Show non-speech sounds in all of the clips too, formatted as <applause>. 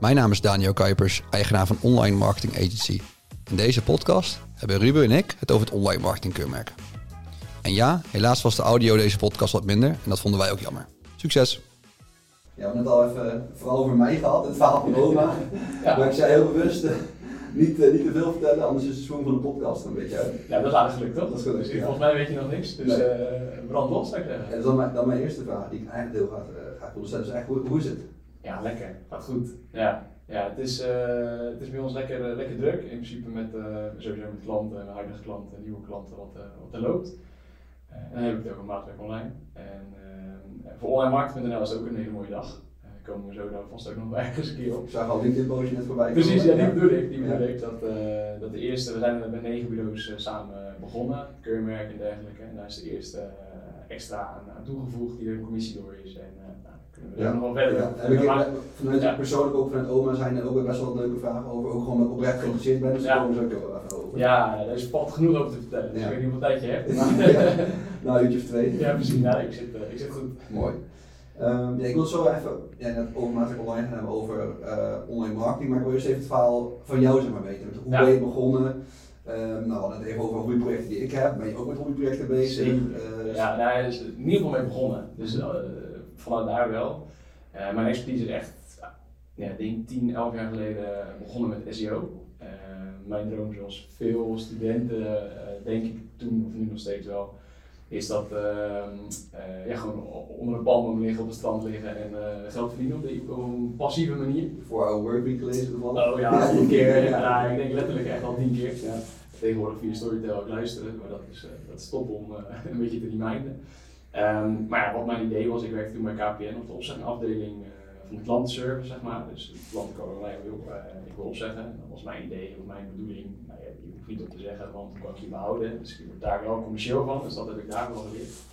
Mijn naam is Daniel Kuipers, eigenaar van Online Marketing Agency. In deze podcast hebben Ruben en ik het over het online marketing keurmerk. En ja, helaas was de audio deze podcast wat minder en dat vonden wij ook jammer. Succes! Ja, we hebben het al even vooral over mij gehad, het verhaal van oma. ja. Maar ik zei heel bewust uh, niet, uh, niet te veel vertellen, anders is de swing van de podcast een beetje uit. Ja, dat is aardig gelukt toch? Dat is goed. Dus, ja. Volgens mij weet je nog niks, dus nee. uh, brand los zou ik zeggen. Ja, dat is dan mijn, dan mijn eerste vraag die ik eigenlijk heel graag, graag wilde stellen. Dus eigenlijk, hoe, hoe is het? Ja, lekker. Gaat goed. Ja, ja het, is, uh, het is bij ons lekker, lekker druk. In principe met, uh, sowieso met klanten, huidige klanten, nieuwe klanten, wat, uh, wat er loopt. en dan heb ik het over maatwerk online. En voor onlinemarkt.nl is het ook een hele mooie dag. Daar komen we zo daar vast ook nog <laughs> ergens een keer op. Ik zag al LinkedIn-postje net voorbij Precies, ja, die bedoel ik. Die bedoel ik dat, dat de eerste, we zijn met negen bureaus samen begonnen, keurmerk en dergelijke. En daar is de eerste extra aan, aan toegevoegd die er een commissie door is. En, we ja. nog wel verder. Ja. Ik maar, vanuit ja. persoonlijk ook vanuit oma zijn er ook best wel leuke vragen over. Ook gewoon dat ik oprecht geïnteresseerd ben, dus daar komen zo ook even over. Ja, daar is pad genoeg over te vertellen. Dus ik weet niet hoeveel tijd je hebt. Maar <laughs> nou, een uurtje of twee. Ja, precies. Nou, ik, zit, uh, ik zit goed. Mooi. Um, ja, ik wil zo even ja, net over Matrix Online gaan hebben over uh, online marketing, maar ik wil eerst even het verhaal van jou zeg maar, weten. Hoe ben je begonnen? Um, nou, we hadden het even over hobbyprojecten die ik heb. Ben je ook met hobbyprojecten bezig? Uh, ja, er is in ieder geval mee begonnen. Dus uh, vanuit daar wel. Uh, mijn expertise is echt, ja, denk 10, 11 jaar geleden begonnen met SEO. Uh, mijn droom, zoals veel studenten, uh, denk ik toen of nu nog steeds wel, is dat ja, gewoon onder een palm liggen, op het strand liggen en geld verdienen op, de, op, een passieve manier. Voor oude workweek gelezen toevallig? Oh ja, tien keer. <laughs> ja, ik denk letterlijk echt al tien keer. Ja. Tegenwoordig via Storytel ook luisteren, maar dat is, dat is top om <laughs> een beetje te reminden. Um, maar wat mijn idee was, ik werkte toen bij KPN op de opzeggingafdeling uh, van de klantenservice, zeg maar. Dus de klanten komen mij, wil, ik wil opzeggen. Dat was mijn idee, of mijn bedoeling. Nou, ja, je hoeft niet op te zeggen, want dan kan ik je behouden. Dus ik word daar wel commercieel van, dus dat heb ik daar wel geleerd.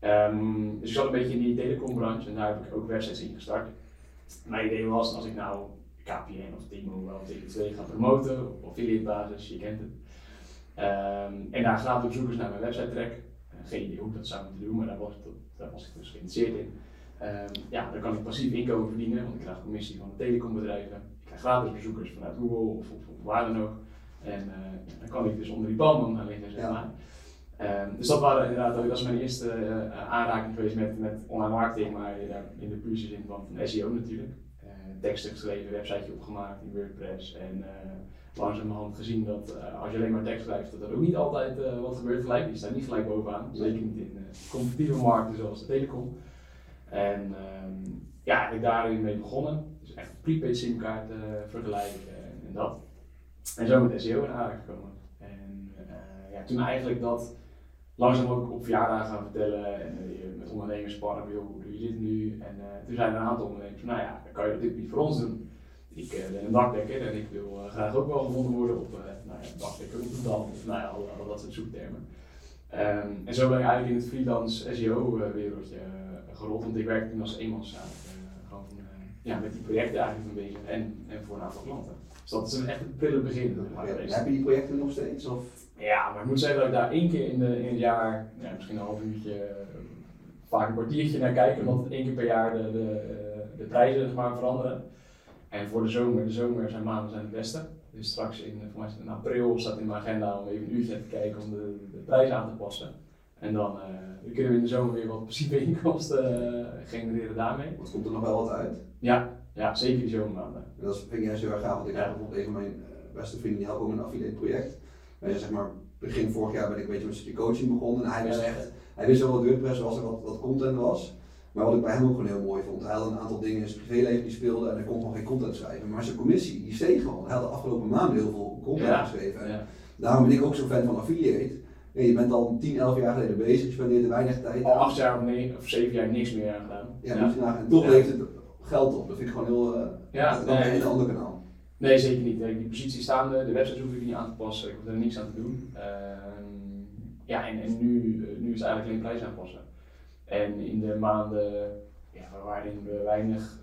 Um, dus ik zat een beetje in die telecombranche en daar heb ik ook websites in gestart. Mijn idee was, als ik nou KPN of Timo of TV2 ga promoten op affiliate basis, je kent het. Um, en daar gratis bezoekers naar mijn website trek geen idee hoe ik dat zou moeten doen, maar daar was, ik, daar was ik dus geïnteresseerd in. Um, ja, dan kan ik passief inkomen verdienen, want ik krijg commissie van de telecombedrijven. Ik krijg gratis bezoekers vanuit Google of, of, of waar dan ook. En uh, dan kan ik dus onder die palmen gaan liggen, zeg maar. Ja. Um, dus dat, waren inderdaad, dat is mijn eerste uh, aanraking geweest met, met online marketing, maar in de pure zin van, van SEO natuurlijk. Uh, teksten geschreven, websiteje opgemaakt in WordPress en langzamerhand gezien dat uh, als je alleen maar tekst schrijft, dat er ook niet altijd uh, wat gebeurt gelijk. Die staat niet gelijk bovenaan. Zeker niet in uh, competitieve markten zoals de telecom. En um, ja, ik daarin mee begonnen. Dus echt prepaid simkaart vergelijken en, dat. En zo met SEO in aanraking gekomen. En ja, toen eigenlijk dat langzaam ook op verjaardagen gaan vertellen en met ondernemers sparren, hoe doe je dit nu? En toen zijn er een aantal ondernemers van, nou ja, dan kan je dit niet voor ons doen ik ben een dakdekker en ik wil uh, graag ook wel gevonden worden op uh, nou ja, dakdekker op de dam, of nou ja, al, al, dat soort zoektermen. Um, en zo ben ik eigenlijk in het freelance SEO-wereldje gerold, want ik werk toen als eenmanszaak gewoon ja, met die projecten eigenlijk een beetje en, en voor een aantal klanten. Dus dat is een echt een prille begin. heb je die projecten nog steeds? Of? Ja, maar ik moet zeggen dat ik daar één keer in, de, in het jaar, ja, misschien een half uurtje, vaak een kwartiertje naar kijk, omdat één keer per jaar de, de, de prijzen zeg maar, veranderen. En voor de zomer, de zomer zijn maanden zijn het beste. Dus straks in, voor mij in april staat in mijn agenda om even een uurtje te kijken om de, de prijs aan te passen. En dan, uh, kunnen we in de zomer weer wat passieve inkomsten uh, genereren daarmee. Wat komt er nog wel wat uit? Ja, ja zeker die zomermaanden. En dat vind ik juist heel erg gaaf, want ik ja. heb bijvoorbeeld een van mijn uh, beste vrienden die helpt ook met een affiliate project. En zeg maar, begin vorig jaar ben ik een beetje met een stukje coaching begonnen en hij wist echt, hij wist wel wat WordPress was en wat, wat content was. Maar wat ik bij hem ook gewoon heel mooi vond, hij had een aantal dingen in zijn privéleven die speelden en hij kon gewoon geen content schrijven. Maar zijn commissie, die steeg gewoon. Hij had de afgelopen maanden heel veel content geschreven. En daarom ben ik ook zo'n fan van affiliate. Ja, je bent al 10, 11 jaar geleden bezig, je spendeert er weinig tijd Al 8 jaar of, nee, of 7 jaar niks meer aan gedaan. Ja, ja. En toch ja. levert het geld op. Dat vind ik gewoon heel, uh, ja, dat nee, een ander kanaal. Nee, zeker niet. Die positie staande, de website hoef ik niet aan te passen, ik hoef er niks aan te doen. Uh, ja, en, en nu, uh, nu is het eigenlijk alleen prijs aanpassen. En in de maanden ja, waarin we weinig,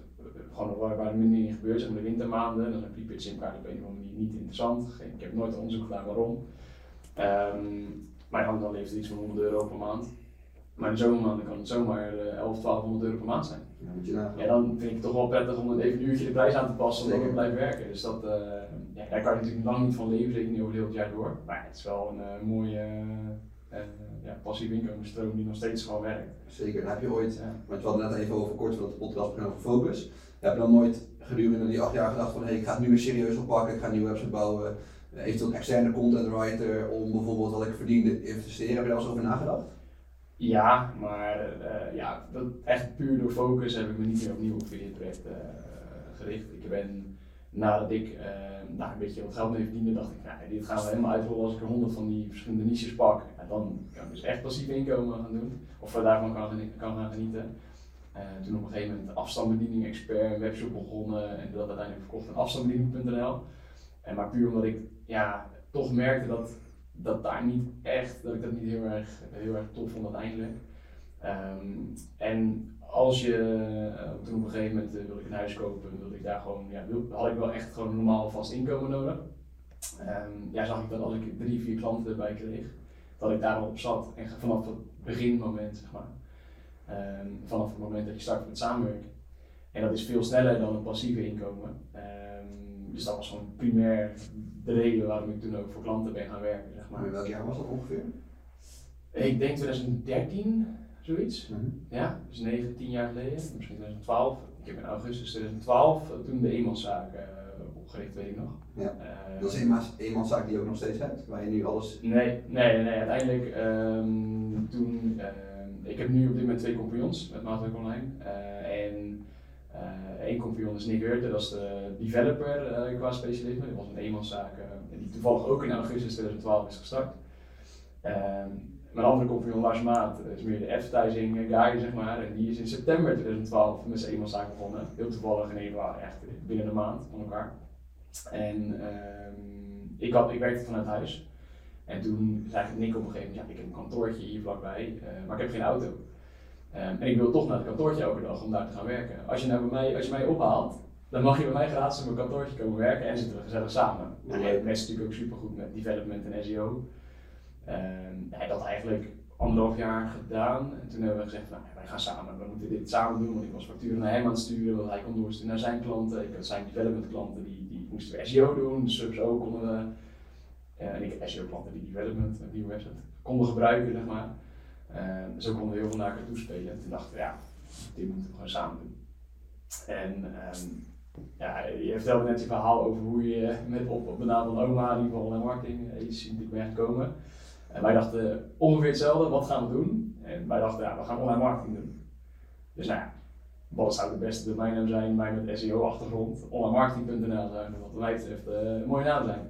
gewoon waar, waar er minder in gebeurt, zeg maar de wintermaanden, dan is een prepaid simkaart op een of andere manier niet interessant. Ik heb nooit onderzoek gedaan waarom. Um, maar dan, dan levert het iets van 100 euro per maand. Maar in de zomermaanden kan het zomaar uh, 11, 1200 euro per maand zijn. Ja, je. Ja, dan vind ik het toch wel prettig om even een uurtje de prijs aan te passen, omdat ik Zeker. blijf werken. Dus dat, eh, ja, daar kan je natuurlijk lang niet van leven, zeker niet over heel het jaar door. Maar het is wel een eh, mooie eh, eh, ja, passieve inkomensstroom die nog steeds gewoon werkt. Zeker, heb je ooit, Ja. want we hadden net even over kort voordat de podcast begon over focus. Heb je dan nooit gedurende die acht jaar gedacht van hey, ik ga het nu weer serieus oppakken, ik ga een nieuwe website bouwen, eh, eventueel een externe content writer om bijvoorbeeld wat ik verdien te investeren. Heb je daar eens over nagedacht? Ja, maar eh, ja, dat echt puur door focus heb ik me niet meer opnieuw op projecten eh, gericht. Ik ben nadat ik eh, nou, een beetje wat geld mee verdiende, dacht ik, nou, dit gaan we helemaal uitrollen als ik er honderd van die verschillende niches pak. Ja, dan kan ik dus echt passief inkomen gaan doen, of daarvan kan, kan gaan genieten. Eh, toen op een gegeven moment afstandsbediening expert, een webshop begonnen en dat uiteindelijk verkocht aan afstandsbediening.nl. En maar puur omdat ik ja, toch merkte dat, dat daar niet echt, dat ik dat niet heel erg, heel erg tof vond uiteindelijk. Ehm, en als je, eh, toen op een gegeven moment eh, wilde ik een huis kopen, wilde ik daar gewoon, ja, wil- had ik wel echt gewoon een normaal vast inkomen nodig. Ehm, ja, zag ik dat als ik drie, vier klanten erbij kreeg, dat ik daar al op zat. En vanaf het beginmoment, zeg maar. Ehm, vanaf het moment dat je start met samenwerken. En dat is veel sneller dan een passieve inkomen. Ehm, dus dat was gewoon primair de reden waarom ik toen ook voor klanten ben gaan werken, zeg maar. Maar in welk jaar was dat ongeveer? Ik denk 2013, zoiets. Mhm. Ja, dus 9, 10 jaar geleden, misschien 2012. Ik heb in augustus 2012 eh, toen de eenmanszaak eh, opgericht, weet ik nog. Ja. Eh, Dat is een eenmanszaak die je ook nog steeds hebt, waar je nu alles... Nee, nee, nee, uiteindelijk ehm, toen, ehm, ik heb nu op dit moment twee compagnons met Maatwerk Online. En één compagnon is Nick Heurte, dat is de developer qua specialisme. Dat was een eenmanszaak die toevallig ook in augustus 2012 is gestart. Ehm, mijn andere compagnon Lars Maat is meer de advertising guy, zeg maar. En die is in september 2012 met zijn eenmanszaak begonnen. Heel toevallig in één echt binnen een maand van elkaar. En ehm, ik, had, ik werkte vanuit huis. En toen zei ik Nick op een gegeven moment, ja, ik heb een kantoortje hier vlakbij, eh, maar ik heb geen auto. Ehm, en ik wil toch naar het kantoortje elke dag om daar te gaan werken. Als je, nou bij mij, als je mij ophaalt, dan mag je bij mij gratis op mijn kantoortje komen werken en zitten we gezellig samen. Leuk. en mensen natuurlijk ook supergoed met development en SEO. Ehm hij had eigenlijk anderhalf jaar gedaan. En toen hebben we gezegd, nou, wij gaan samen, we moeten dit samen doen. Want ik was facturen naar hem aan het sturen, want hij kon doorsturen naar zijn klanten. Ik had zijn development klanten, die, die moesten we SEO doen. Dus zo konden we, eh, en ik heb SEO klanten die development, nieuwe website, konden gebruiken, zeg maar. Ehm, zo konden we heel veel naar elkaar toespelen. En toen dachten we, ja, dit moeten we gewoon samen doen. En ehm, ja, je vertelde net je verhaal over hoe je met op, op de naam van oma, die van online marketing, agency natuurlijk bent gekomen. En wij dachten ongeveer hetzelfde, wat gaan we doen? En wij dachten, ja, we gaan online marketing doen. Dus nou ja, wat zou de beste domeinnaam zijn, mij met SEO-achtergrond, onlinemarketing.nl zou wat mij betreft eh, een mooie naam zijn.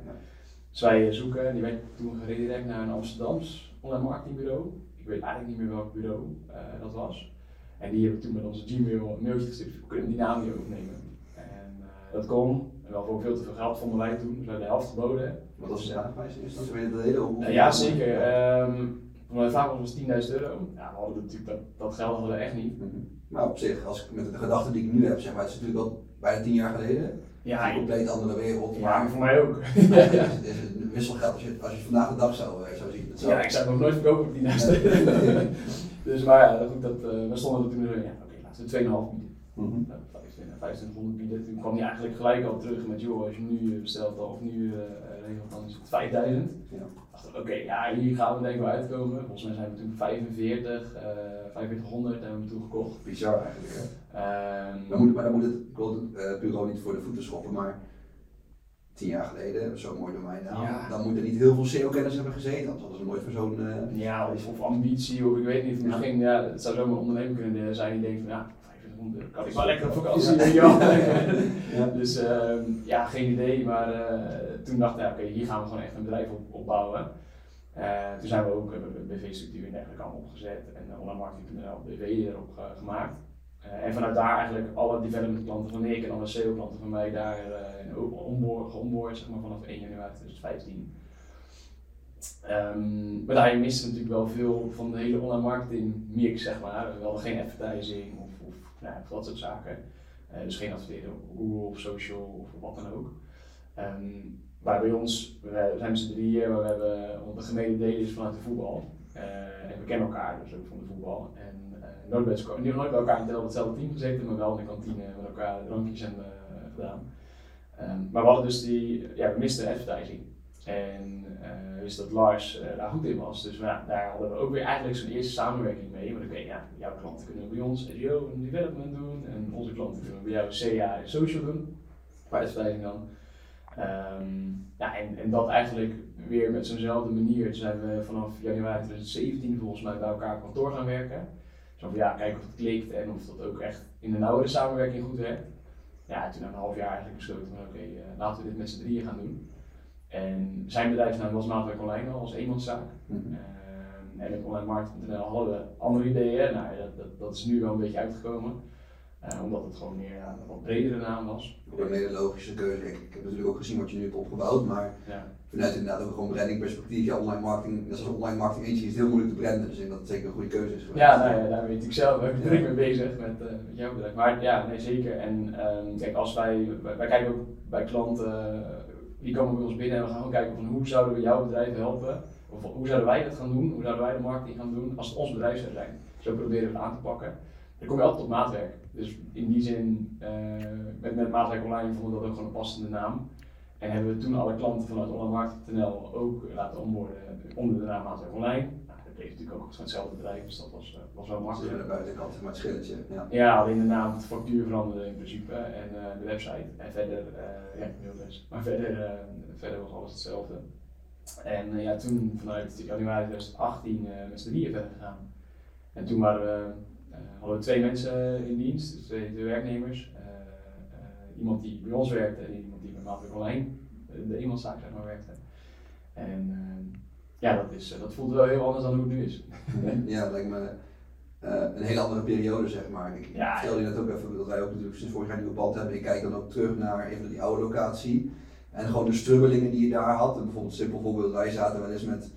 Dus wij eh, zoeken, die werd toen geredirect naar een Amsterdams online marketingbureau. Ik weet eigenlijk niet meer welk bureau eh, dat was. En die hebben toen met onze Gmail een mailtje gestuurd, we kunnen die naam niet overnemen. En dat kon, en wel voor veel te veel geld vonden wij toen, dus we hebben de helft geboden. Wat was de vraagprijs? Is dat weer de reden? om- Uh, ja, zeker. Ehm mijn vader was 10.000 euro. Ja, we hadden natuurlijk dat, dat geld hadden we echt niet. Mhm. Maar op zich, als ik met de gedachten die ik nu heb, zeg maar, het is natuurlijk al bijna tien jaar geleden. Ja, een compleet andere wereld. ja maar voor mij ook. <laughs> Ja, het is, het is <laughs> een wisselgeld als je, als je vandaag de dag zou, eh, zou zien. Het zou- ja, ik zou het nog nooit verkopen op 10.000 euro. <laughs> dus maar ja, goed, dat, eh, we stonden er toen ja, oké, laten we 2,5 bieden. Mhm. Nou, 25, 2500 bieden. Toen kwam hij eigenlijk gelijk al terug met, joh, als je nu eh, bestelt of nu eh, regelt, dan is het 5000. Ja. dacht oké, ja, hier gaan we denk ik wel uitkomen. Volgens mij zijn we toen 45, eh 4500 hebben we toen gekocht. Bizar eigenlijk. Hè? Ehm, Dan moet, maar dan moet het, ik wil het eh, bureau niet voor de voeten schoppen, maar tien jaar geleden, zo'n mooi domein, nou, Ja. dan moet er niet heel veel SEO-kennis hebben gezeten, anders hadden ze nooit voor zo'n... eh, Ja, of, of ambitie, of ik weet niet. Misschien, ja, het zou zomaar een ondernemer kunnen zijn die denkt van, ja, 2500 kan ik wel lekker op <laughs> vakantie, Ja. wel. Ja. Dus ehm, ja, geen idee, maar eh, toen dacht ik, ja, oké, hier gaan we gewoon echt een bedrijf op, opbouwen. Eh, toen zijn we ook hebben we de BV-structuur en dergelijke allemaal opgezet en uh, online marketing.nl BV erop eh, gemaakt. Eh, en vanuit daar eigenlijk alle development klanten van Nick en alle SEO klanten van mij daar uh, onboard, geonboard, zeg maar vanaf 1 januari 2015. Um, maar daarin miste natuurlijk wel veel van de hele online marketing mix, zeg maar. We hadden geen advertising nou, dat soort zaken. Uh, dus geen adverteren op Google of social of wat dan ook. Um, waar bij ons, we zijn met z'n drieën, maar we hebben de gemene delen is vanuit de voetbal. en we kennen elkaar, dus ook van de voetbal. En nooit, bij, nooit bij elkaar in hetzelfde team gezeten, maar wel in de kantine met elkaar drankjes en gedaan. Ehm, maar we hadden dus die, ja, we misten advertising. En uh, wist dat Lars uh, daar goed in was. Dus daar hadden we ook weer eigenlijk zo'n eerste samenwerking mee. Want ik weet, ja, jouw klanten kunnen bij ons SEO en development doen. En onze klanten kunnen bij jou CA en social doen. Advertising dan. Um, ja, en, en dat eigenlijk weer met zo'nzelfde manier. Toen zijn we vanaf januari 2017 volgens mij bij elkaar kantoor gaan werken. Zo van ja, kijken of het klikt en of dat ook echt in de nauwere samenwerking goed werkt. Ja, toen na een half jaar eigenlijk besloten van oké, uh, laten we dit met z'n drieën gaan doen. En zijn bedrijfsnaam was Maatwerk Online al als eenmanszaak. Mm -hmm. uh, en met onlinemarkt.nl hadden we andere ideeën. Nou, dat, dat, dat, is nu wel een beetje uitgekomen. Uh, omdat het gewoon meer een wat bredere naam was. Ook een hele logische keuze. Ik, ik heb natuurlijk ook gezien wat je nu hebt opgebouwd, maar ja. vanuit inderdaad ook gewoon brandingperspectief, ja, online marketing, net zoals online marketing eentje is heel moeilijk te branden, dus ik denk dat het zeker een goede keuze is. Ja, nou ja, daar weet ik zelf ook druk mee bezig met, uh, met jouw bedrijf. Maar ja, nee zeker. En um, kijk, als wij, wij, wij, kijken ook bij klanten, die komen bij ons binnen en we gaan kijken van hoe zouden we jouw bedrijf helpen, of hoe zouden wij dat gaan doen, hoe zouden wij de marketing gaan doen als het ons bedrijf zou zijn. Zo proberen we het aan te pakken. Dan kom je altijd op maatwerk. Dus in die zin, uh, met, Maatwerk Online vonden we dat ook gewoon een passende naam. En hebben we toen alle klanten vanuit onlinemarkt.nl ook laten onboorden onder de naam Maatwerk Online. Bleef natuurlijk ook van hetzelfde bedrijf, dus dat was, uh, was wel makkelijk. Aan de buitenkant maar het schilletje. Ja. ja, alleen de naam, het factuur veranderde in principe en uh, de website. En verder, ja, mailbest. Maar verder, verder was alles hetzelfde. En ja, toen vanuit januari 2018 met z'n drieën verder gegaan. En toen waren we hadden we twee mensen in dienst, dus twee, twee werknemers. Iemand die bij ons werkte en iemand die bij Maatwerk Online, de eenmanszaak zeg maar, werkte. En ja, dat, is, dat voelt wel heel anders dan hoe het nu is. <laughs> ja, dat lijkt me een hele andere periode zeg maar. Ik ja, vertelde je net ook even dat wij ook natuurlijk sinds vorig jaar een nieuwe pand hebben. Ik kijk dan ook terug naar even die oude locatie. En gewoon de strubbelingen die je daar had. En bijvoorbeeld simpel voorbeeld, wij zaten wel eens met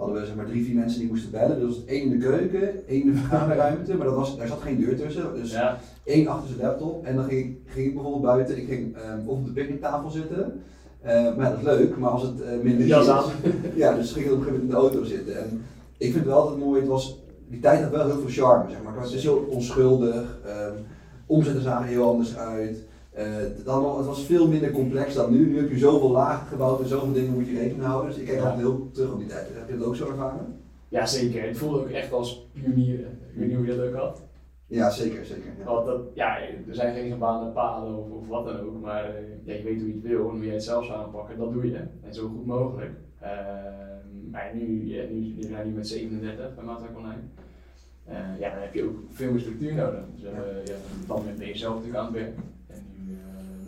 hadden we zeg maar drie, vier mensen die moesten bellen. Dus één in de keuken, één in de vergaderruimte, maar dat was, daar zat geen deur tussen. Dus ja. één achter zijn laptop. En dan ging, ging ik bijvoorbeeld buiten, ik ging um, op de picknicktafel zitten. Uh, maar dat is leuk, maar als het uh, minder <laughs> ja, is, ja, dus ging ik op een gegeven moment in de auto zitten. En ik vind het wel altijd mooi, het was, die tijd had wel heel veel charme, zeg maar. Het was heel onschuldig, um, omzetten zagen heel anders uit. Uh, dan, het was veel minder complex dan nu. Nu heb je zoveel lagen gebouwd en zoveel dingen moet je rekening houden. Dus ik kijk ja. altijd heel terug op die tijd. Heb je dat ook zo ervaren? Ja, zeker. Het voelde ook echt als pionieren. Ik weet niet hoe je dat ook had. Ja, zeker, zeker. Ja. Want dat, ja, er zijn geen gebaande paden of, of wat dan ook, maar uh, ja, je weet hoe je het wil en hoe jij het zelf zou aanpakken, dat doe je. En zo goed mogelijk. Uh, maar nu, ja, nu, nu zijn we nu met 37 bij Maatwerk Online. Uh, ja, dan heb je ook veel meer structuur nodig. Dus ja. ja, dan ben je zelf natuurlijk aan het werk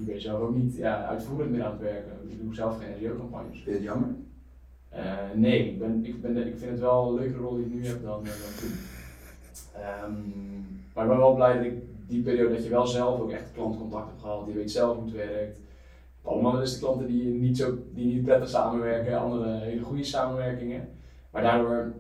ik ben zelf ook niet ja, uitvoerend meer aan het werken. Ik doe zelf geen SEO-campagnes. Vind je het jammer? Uh, nee, ik, ben, ik, ben, ik vind het wel een leuke rol die ik nu heb dan, dan toen. Um, maar ik ben wel blij dat ik die periode dat je wel zelf ook echt klantcontact hebt gehad, je weet zelf hoe het werkt. Allemaal is de klanten die niet, zo, die niet prettig samenwerken, andere hele goede samenwerkingen. Maar daardoor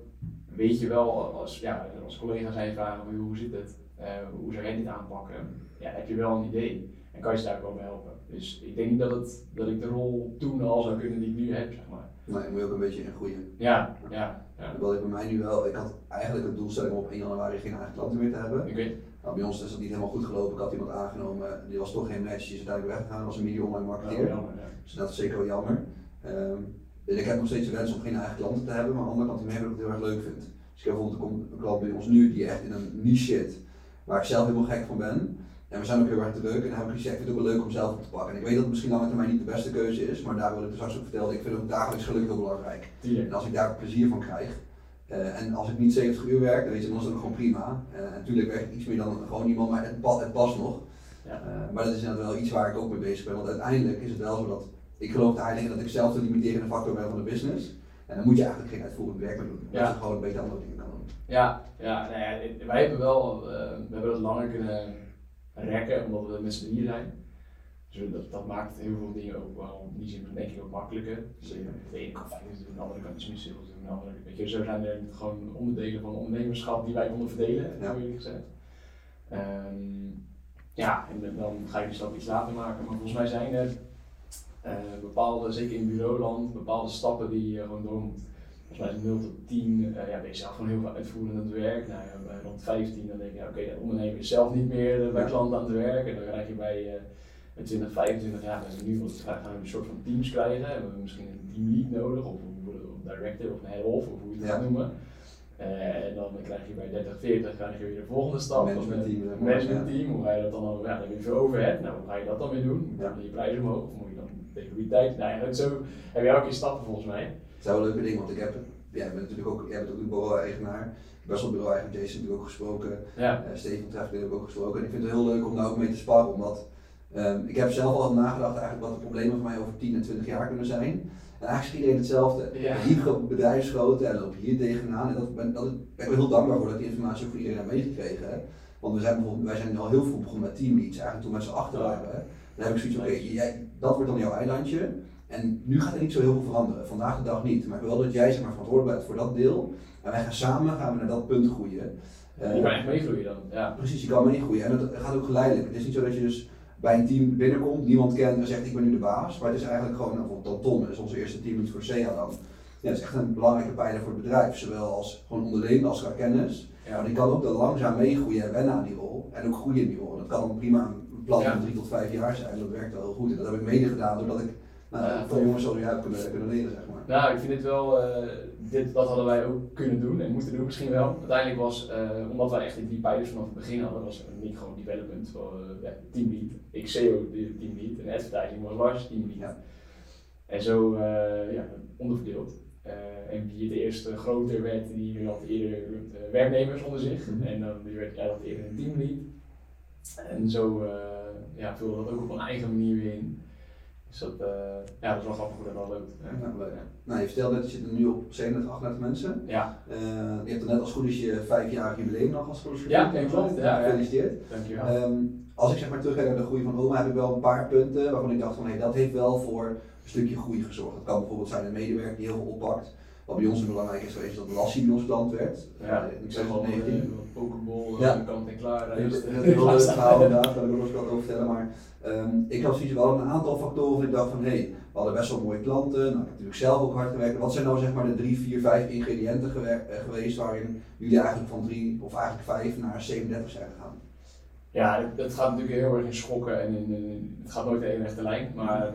weet je wel, als, ja, als collega's zijn vragen hoe zit het, uh, hoe zou jij dit aanpakken, ja, heb je wel een idee. En kan je ze daar ook wel bij helpen. Dus ik denk niet dat, het, dat ik de rol toen al zou kunnen die ik nu heb, zeg maar. Nee, moet je ook een beetje in groeien. Ja, ja. ja. Wat ik bij mij nu wel, ik had eigenlijk het doelstelling om op 1 januari geen eigen klanten meer te hebben. Okay. Nou, bij ons is dat niet helemaal goed gelopen. Ik had iemand aangenomen, die was toch geen match, die is uiteindelijk weggegaan, was een media online marketeer. Oh, jammer, ja. Dus dat is zeker wel jammer. Um, dus ik heb nog steeds de wens om geen eigen klanten te hebben, maar aan de andere kant die ik het heel erg leuk vind. Dus ik heb bijvoorbeeld een klant bij ons nu die echt in een niche zit, waar ik zelf helemaal gek van ben. En we zijn ook heel erg en heb ik gezegd, ik vind het ook wel leuk om zelf op te pakken. En ik weet dat het misschien lange termijn niet de beste keuze is, maar daar wil ik dus straks ook vertellen, ik vind ook dagelijks geluk heel belangrijk. Ja. En als ik daar plezier van krijg, uh, en als ik niet 70 uur werk, dan, weet je, dan is dat gewoon prima. Uh, en natuurlijk werk ik iets meer dan gewoon iemand, maar het, pa het past nog. Ja. Uh, maar dat is inderdaad wel iets waar ik ook mee bezig ben, want uiteindelijk is het wel zo dat ik geloof eigenlijk dat ik zelf de limiterende factor ben van de business. En dan moet je eigenlijk geen uitvoerend werk meer doen, omdat je gewoon een beetje andere dingen kan doen. Ja, ja, nou ja wij hebben wel, we hebben dat langer kunnen rekken, omdat we met z'n drieën zijn. Dus dat, dat maakt heel veel dingen ook wel, in die zin denk ik ook makkelijker. Dus de ene kan fijn doen, de andere kan iets meer sales doen, de andere, weet je, zo zijn er gewoon onderdelen van ondernemerschap die wij konden verdelen, ja. eerlijk gezegd. Um, ja, en dan ga je die stap iets later maken, maar volgens mij zijn er uh, bepaalde, zeker in bureauland, bepaalde stappen die je gewoon door moet. Volgens mij is 0 tot 10, uh, ja, ben je zelf gewoon heel veel uitvoerend aan het werk. Nou, ja, bij rond 15 dan denk je, ja, oké, okay, de ondernemer is zelf niet meer bij klanten aan het werk. En dan krijg je bij, uh, bij 20, 25 jaar, dan nu gaan we een soort van teams krijgen. We hebben misschien een teamlead nodig, of een director of een head of, of hoe je het gaat noemen. Uh, en dan krijg je bij 30, 40 krijg je weer de volgende stap. Management team. Management team, hoe ga je dat dan, ja, dan heb je veel overhead, nou hoe ga je dat dan weer doen? Moet je je prijzen omhoog of moet je dan tijd? Nou ja, zo heb je elke keer stappen volgens mij. Dat zijn wel leuke dingen, want ik heb, bent natuurlijk ook, jij bent ook bureau-eigenaar, best wel bureau-eigenaar, Jason natuurlijk ook gesproken, ja. uh, Steven Treffler heb ik ook gesproken. En ik vind het heel leuk om daar ook mee te sparren, omdat um, ik heb zelf al nagedacht eigenlijk wat de problemen van mij over 10 en 20 jaar kunnen zijn. En eigenlijk is iedereen hetzelfde. Ja. Hier bedrijfsgrootte en loop hier tegenaan. En dat, ben, dat ik ben heel dankbaar voor dat die informatie ook voor iedereen heb meegekregen. Hè. Want we zijn bijvoorbeeld, wij zijn al heel vroeg begonnen met teamleads, eigenlijk toen met z'n achter waren. Dan heb ik zoiets van, oké, okay, dat wordt dan jouw eilandje. En nu gaat er niet zo heel veel veranderen, vandaag de dag niet. Maar ik wil wel dat jij zeg maar, verantwoordelijk bent voor dat deel. En wij gaan samen gaan we naar dat punt groeien. je kan echt meegroeien dan. Ja. Precies, je kan meegroeien. En dat gaat ook geleidelijk. Het is niet zo dat je dus bij een team binnenkomt, niemand kent en zegt ik ben nu de baas. Maar het is eigenlijk gewoon, nou, bijvoorbeeld Tom is onze eerste teamlead voor SEA dan. Ja, dat is echt een belangrijke pijler voor het bedrijf, zowel als gewoon onderling als qua kennis. Ja. Maar die kan ook dan langzaam meegroeien en wennen aan die rol en ook groeien in die rol. Dat kan prima een plan van drie tot vijf jaar zijn, dat werkt wel heel goed. En dat heb ik mede gedaan doordat ik nou, ja, van jongens zoals jij kunnen, kunnen leren, zeg maar. Nou, ik vind dit wel, uh, dit, dat hadden wij ook kunnen doen en moeten doen misschien wel. Uiteindelijk was, uh, omdat wij echt die drie pijlers vanaf het begin hadden, was niet gewoon development, uh, ja, teamlead, ik SEO teamlead en advertising was Lars teamlead. Ja. En zo ja, onderverdeeld. en wie het eerst groter werd, die had eerder werknemers onder zich. Mm -hmm. En dan die werd, ja, dat eerder een teamlead. En zo ja, vulde dat ook op een eigen manier weer in. Dus dat, uh, ja, dat is wel grappig hoe dat wel loopt. Ja. leuk. Nou, je vertelde net, je zit nu op 37, 38 mensen. Ja. Uh, je hebt er net als goed is je vijfjarig jubileum nog als goed Ja, klopt. Ja, Gefeliciteerd. Dankjewel. Um, als ik zeg maar terugkijk naar de groei van Oma, heb ik wel een paar punten waarvan ik dacht van, hé, hey, dat heeft wel voor een stukje groei gezorgd. Dat kan bijvoorbeeld zijn een medewerker die heel veel oppakt. Wat bij ons belangrijk is geweest, dat Lassie bij ons klant werd. Ja, uh, in 2019. Pokeball, ja. kant en klaar. Dat is een heel leuk verhaal inderdaad, daar wil ik ook wat over vertellen. Maar um, ik had zoiets wel een aantal factoren en ik dacht van hé, hey, we hadden best wel mooie klanten. Nou, ik heb natuurlijk zelf ook hard gewerkt. Wat zijn nou zeg maar de drie, vier, vijf ingrediënten geweest waarin jullie eigenlijk van drie of eigenlijk vijf naar 37 zijn gegaan? Ja, het, gaat natuurlijk heel erg in schokken en in, in, het gaat nooit in één rechte lijn. Maar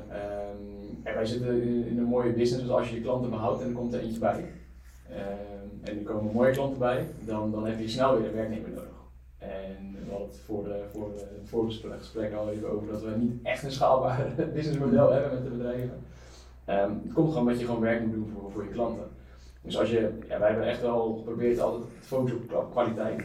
wij zitten in, een mooie business, dus als je je klanten behoudt en er komt er eentje bij. Um, en er komen mooie klanten bij, dan, dan heb je snel weer een werknemer nodig. En we hadden het voor, de, voor gesprek al even over dat we niet echt een schaalbaar <laughs> businessmodel hebben met de bedrijven. Um, het komt gewoon omdat je gewoon werk moet doen voor, voor je klanten. Dus als je, ja, wij hebben echt wel geprobeerd altijd te focussen op kwaliteit.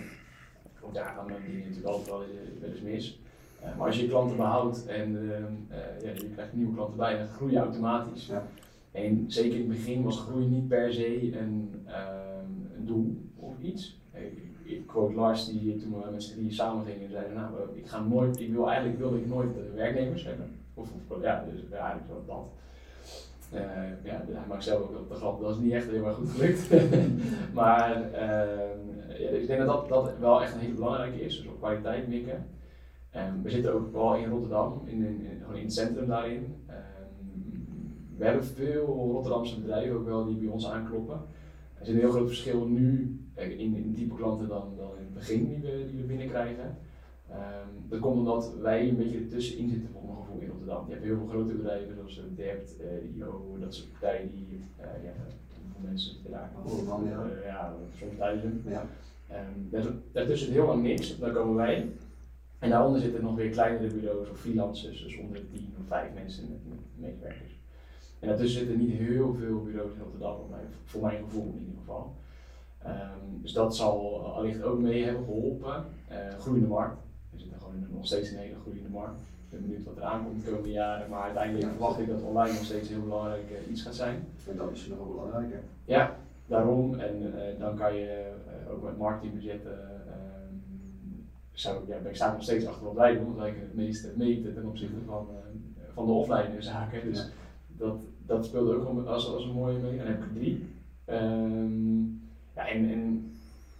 Want daar gaan dingen natuurlijk altijd wel eens mis. Uh, maar als je je klanten behoudt en uh, uh, ja, je krijgt nieuwe klanten bij, dan groei je automatisch. Ja. En zeker in het begin was groei niet per se een, ehm, een doel of iets. Ik quote Lars, die toen we met z'n drieën samen gingen, zeiden: Nou, ik ga nooit, ik wil eigenlijk wilde ik nooit werknemers hebben. Of, of ja, dus eigenlijk zo dat. Uh, ja, hij maakt zelf ook de grap, dat is niet echt heel erg goed gelukt. <laughs> maar uh, ja, ik denk dat, dat dat wel echt een hele belangrijke is, dus op kwaliteit mikken. Um, we zitten ook wel in Rotterdam, in, in, in het centrum daarin. Um, we hebben veel Rotterdamse bedrijven ook wel die bij ons aankloppen. Er zit een heel groot verschil nu in, in type klanten dan, dan in het begin die we, die we binnenkrijgen. Um, dat komt omdat wij een beetje ertussenin zitten voor mijn gevoel in Rotterdam. Je hebt heel veel grote bedrijven zoals uh, Debt, uh, IO, dat soort partijen die, uh, ja, hoeveel mensen daar? Oh, man, ja. Uh, ja, soms duizend. Ja. Um, daartussen heel lang niks, dan komen wij. En daaronder zitten nog weer kleinere bureaus of freelancers, dus onder de 10 of 5 mensen met, medewerkers. En daartussen zitten niet heel veel bureaus in Rotterdam, voor, mij, voor mijn gevoel in ieder geval. Um, dus dat zal allicht ook mee hebben geholpen. Uh, groeiende markt. We zitten gewoon in, nog steeds een hele groeiende markt. Ik ben benieuwd wat er aankomt de komende jaren, maar uiteindelijk verwacht ik dat online nog steeds heel belangrijk uh, iets gaat zijn. En dat is nog wel belangrijker. Ja, daarom. En uh, dan kan je ook met marketingbudgetten ehm, zou, ja, ik sta nog steeds achter wat wij doen, want wij kunnen het meeste meten ten opzichte van, van de offline zaken. Dus dat, dat speelde ook als, als een mooie mee. En dan heb ik drie. Um, ja, en, en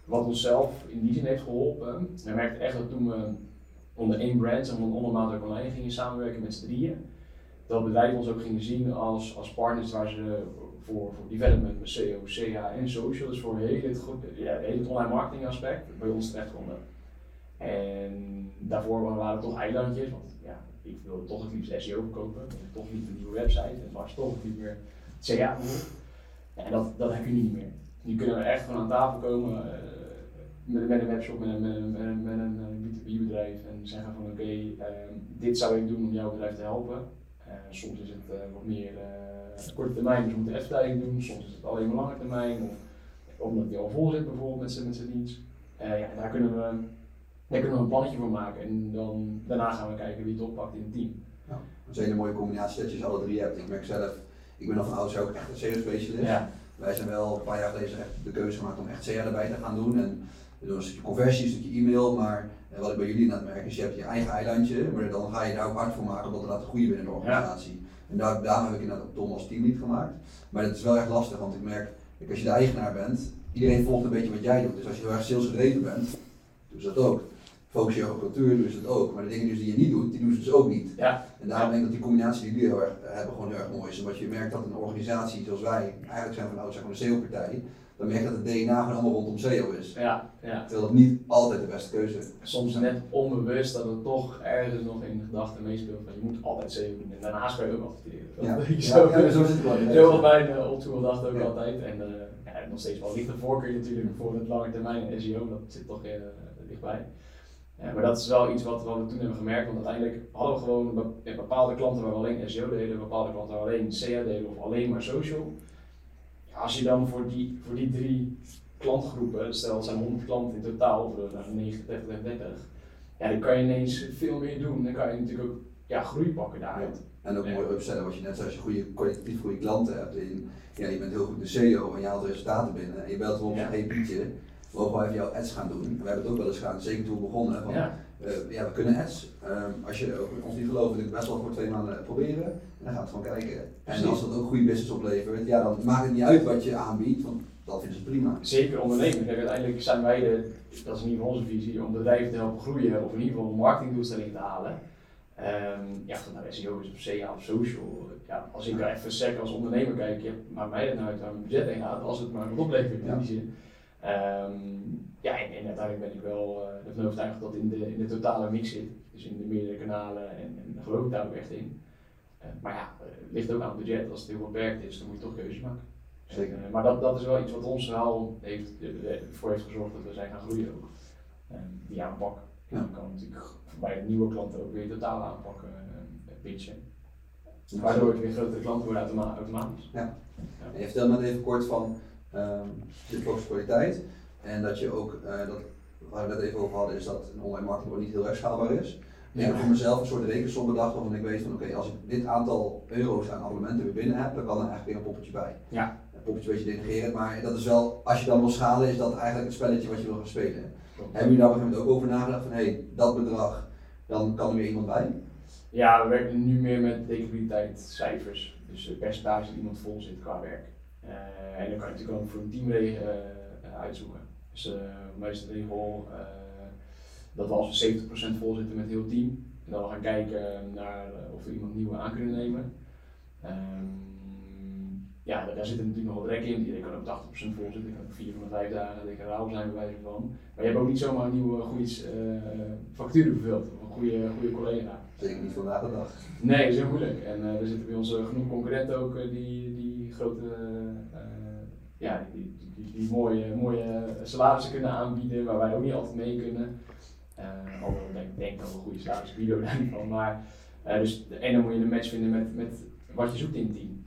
wat ons zelf in die zin heeft geholpen, we merkten echt dat toen we onder één brand, zeg maar ondermaat online gingen samenwerken met z'n drieën, dat bedrijven ons ook gingen zien als, als partners waar ze voor, voor development met SEO, CA en social, dus voor heel het, ja, heel het online marketing aspect, bij ons terecht konden. En daarvoor waren het toch eilandjes, want ja, ik wilde toch het liefst SEO verkopen, toch niet een nieuwe website, en het was toch niet meer CA En dat, dat heb je niet meer. Nu kunnen we echt gewoon aan tafel komen uh, met, een webshop, met een, met met een, met een B2B bedrijf en zeggen van oké, uh, dit zou ik doen om jouw bedrijf te helpen. Soms is het wat meer korte termijn, dus we moeten advertising doen, soms is het alleen maar lange termijn, of omdat die al vol zit bijvoorbeeld met zijn dienst. ja, daar kunnen we daar kunnen we een plannetje voor maken en dan, daarna gaan we kijken wie het oppakt in het team. Ja, dat is een hele mooie combinatie dat je ze alle drie hebt. Ik merk zelf, ik ben al van oudsher ook echt een SEO-specialist. Ja. Wij zijn wel een paar jaar geleden echt de keuze gemaakt om echt CR erbij te gaan doen. En we doen een stukje conversie, een stukje e-mail, maar eh, wat ik bij jullie net merk is, je hebt je eigen eilandje, maar dan ga je daar ook hard voor maken, omdat er dat een goede binnen de organisatie. En daar, daarom heb ik inderdaad Tom als teamlead gemaakt. Maar dat is wel echt lastig, want ik merk, als je de eigenaar bent, iedereen volgt een beetje wat jij doet. Dus als je heel erg salesgedreven bent, doe ze dat ook focus je op cultuur, doen ze het ook. Maar de dingen die je niet doet, die doen ze dus ook niet. Ja. En daarom denk ik dat die combinatie die jullie heel erg eh, hebben gewoon heel erg mooi is. Omdat je merkt dat een organisatie zoals wij, eigenlijk zijn van oudsher van een SEO-partij, dan merk je dat het DNA gewoon allemaal rondom SEO is. Ja, ja. Terwijl dat niet altijd de beste keuze is. Soms net onbewust dat het toch ergens nog in de gedachte meespeelt van je moet altijd SEO doen. En daarnaast kan je ook adverteren. Ja. zo, ja, zo zit het wel. Zo was mijn uh, dacht ook altijd. En uh, ja, nog steeds wel lichte voorkeur natuurlijk voor het lange termijn SEO, dat zit toch uh, dichtbij. Maar dat is wel iets wat, wat, we toen hebben gemerkt, want uiteindelijk hadden we gewoon bepaalde klanten waar we alleen SEO deden, bepaalde klanten waar we alleen CA deden of alleen maar social. Ja, als je dan voor die, voor die drie klantgroepen, stel het zijn 100 klanten in totaal, of 90, 30, 30, ja, dan kan je ineens veel meer doen. Dan kan je natuurlijk ook ja, groei pakken daaruit. En ook mooi upsellen, wat je net zei, als je goede, kwalitatief goede klanten hebt en ja, je bent heel goed de SEO en je haalt resultaten binnen en je belt gewoon op ja. Pietje, we even jouw ads gaan doen. We hebben het ook wel eens gedaan, zeker toen we begonnen. Van, ja. Uh, ja, we kunnen ads. Um, als je ons niet gelooft, ik best wel voor twee maanden proberen. En dan gaan we gewoon kijken. En als dat ook goede business oplevert, ja, dan maakt het niet uit wat je aanbiedt, want dat vinden ze prima. Zeker ondernemen. Kijk, uiteindelijk zijn wij de, dat is in ieder geval onze visie, om bedrijven te helpen groeien of in ieder geval marketingdoelstellingen te halen. Um, ja, of dat nou SEO is of CA of social. Ja, als ik daar even sec als ondernemer kijk, ja, maakt mij dat nou uit waar mijn budget heen gaat, als het maar oplevert in die zin. Um, ja, en, en, uiteindelijk ben ik wel uh, ervan overtuigd dat in de, in de totale mix zit. Dus in de meerdere kanalen en, en daar geloof ik daar ook echt in. Uh, maar ja, het ligt ook aan het budget. Als het heel beperkt is, dan moet je toch keuzes maken. Zeker. En, uh, maar dat, dat is wel iets wat ons verhaal heeft, ervoor heeft gezorgd dat we zijn gaan groeien ook. Um, die aanpak. Ja. Dan kan natuurlijk bij de nieuwe klanten ook weer totaal aanpakken, pitchen. Waardoor het weer grotere klanten worden automatisch. Ja. ja. En je vertelde net even kort van um, de kwaliteit. En dat je ook, uh, dat, waar we het even over hadden, is dat een online marketing niet heel erg schaalbaar is. Ik heb voor mezelf een soort rekensom bedacht waarvan ik weet van oké, als ik dit aantal euro's aan abonnementen weer binnen heb, dan kan er eigenlijk weer een poppetje bij. Ja. Een poppetje een beetje denigreren, maar dat is wel, als je dan wil schalen, is dat eigenlijk een spelletje wat je wil gaan spelen. Hebben jullie daar op een gegeven moment ook over nagedacht van hé, hey, dat bedrag, dan kan er weer iemand bij? Ja, we werken nu meer met cijfers, dus percentage die iemand vol zit qua werk. Uh, en dan kan je natuurlijk ook voor een team uh, uitzoeken. Dus uh, meestal de regel dat we als we 70% vol zitten met heel team, en dan gaan kijken naar of we iemand nieuw aan kunnen nemen. Um, ja, daar, daar zit natuurlijk nog wat rek in. Iedereen kan ook 80% vol zitten, ik kan ook 4 van de 5 dagen declaraal zijn bij wijze van. Maar je hebt ook niet zomaar een nieuwe goede factuur vervuld, of een goede, goede collega. Zeker niet vandaag de dag. Nee, dat is heel moeilijk. En er zitten bij ons genoeg concurrenten ook die, die grote ja, die, die, die, mooie, mooie salarissen kunnen aanbieden waar wij ook niet altijd mee kunnen. Uh, alhoewel ik denk, denk dat we een goede salaris bieden <laughs> daar niet van. Maar, uh, dus, en dan moet je een match vinden met, met wat je zoekt in het team.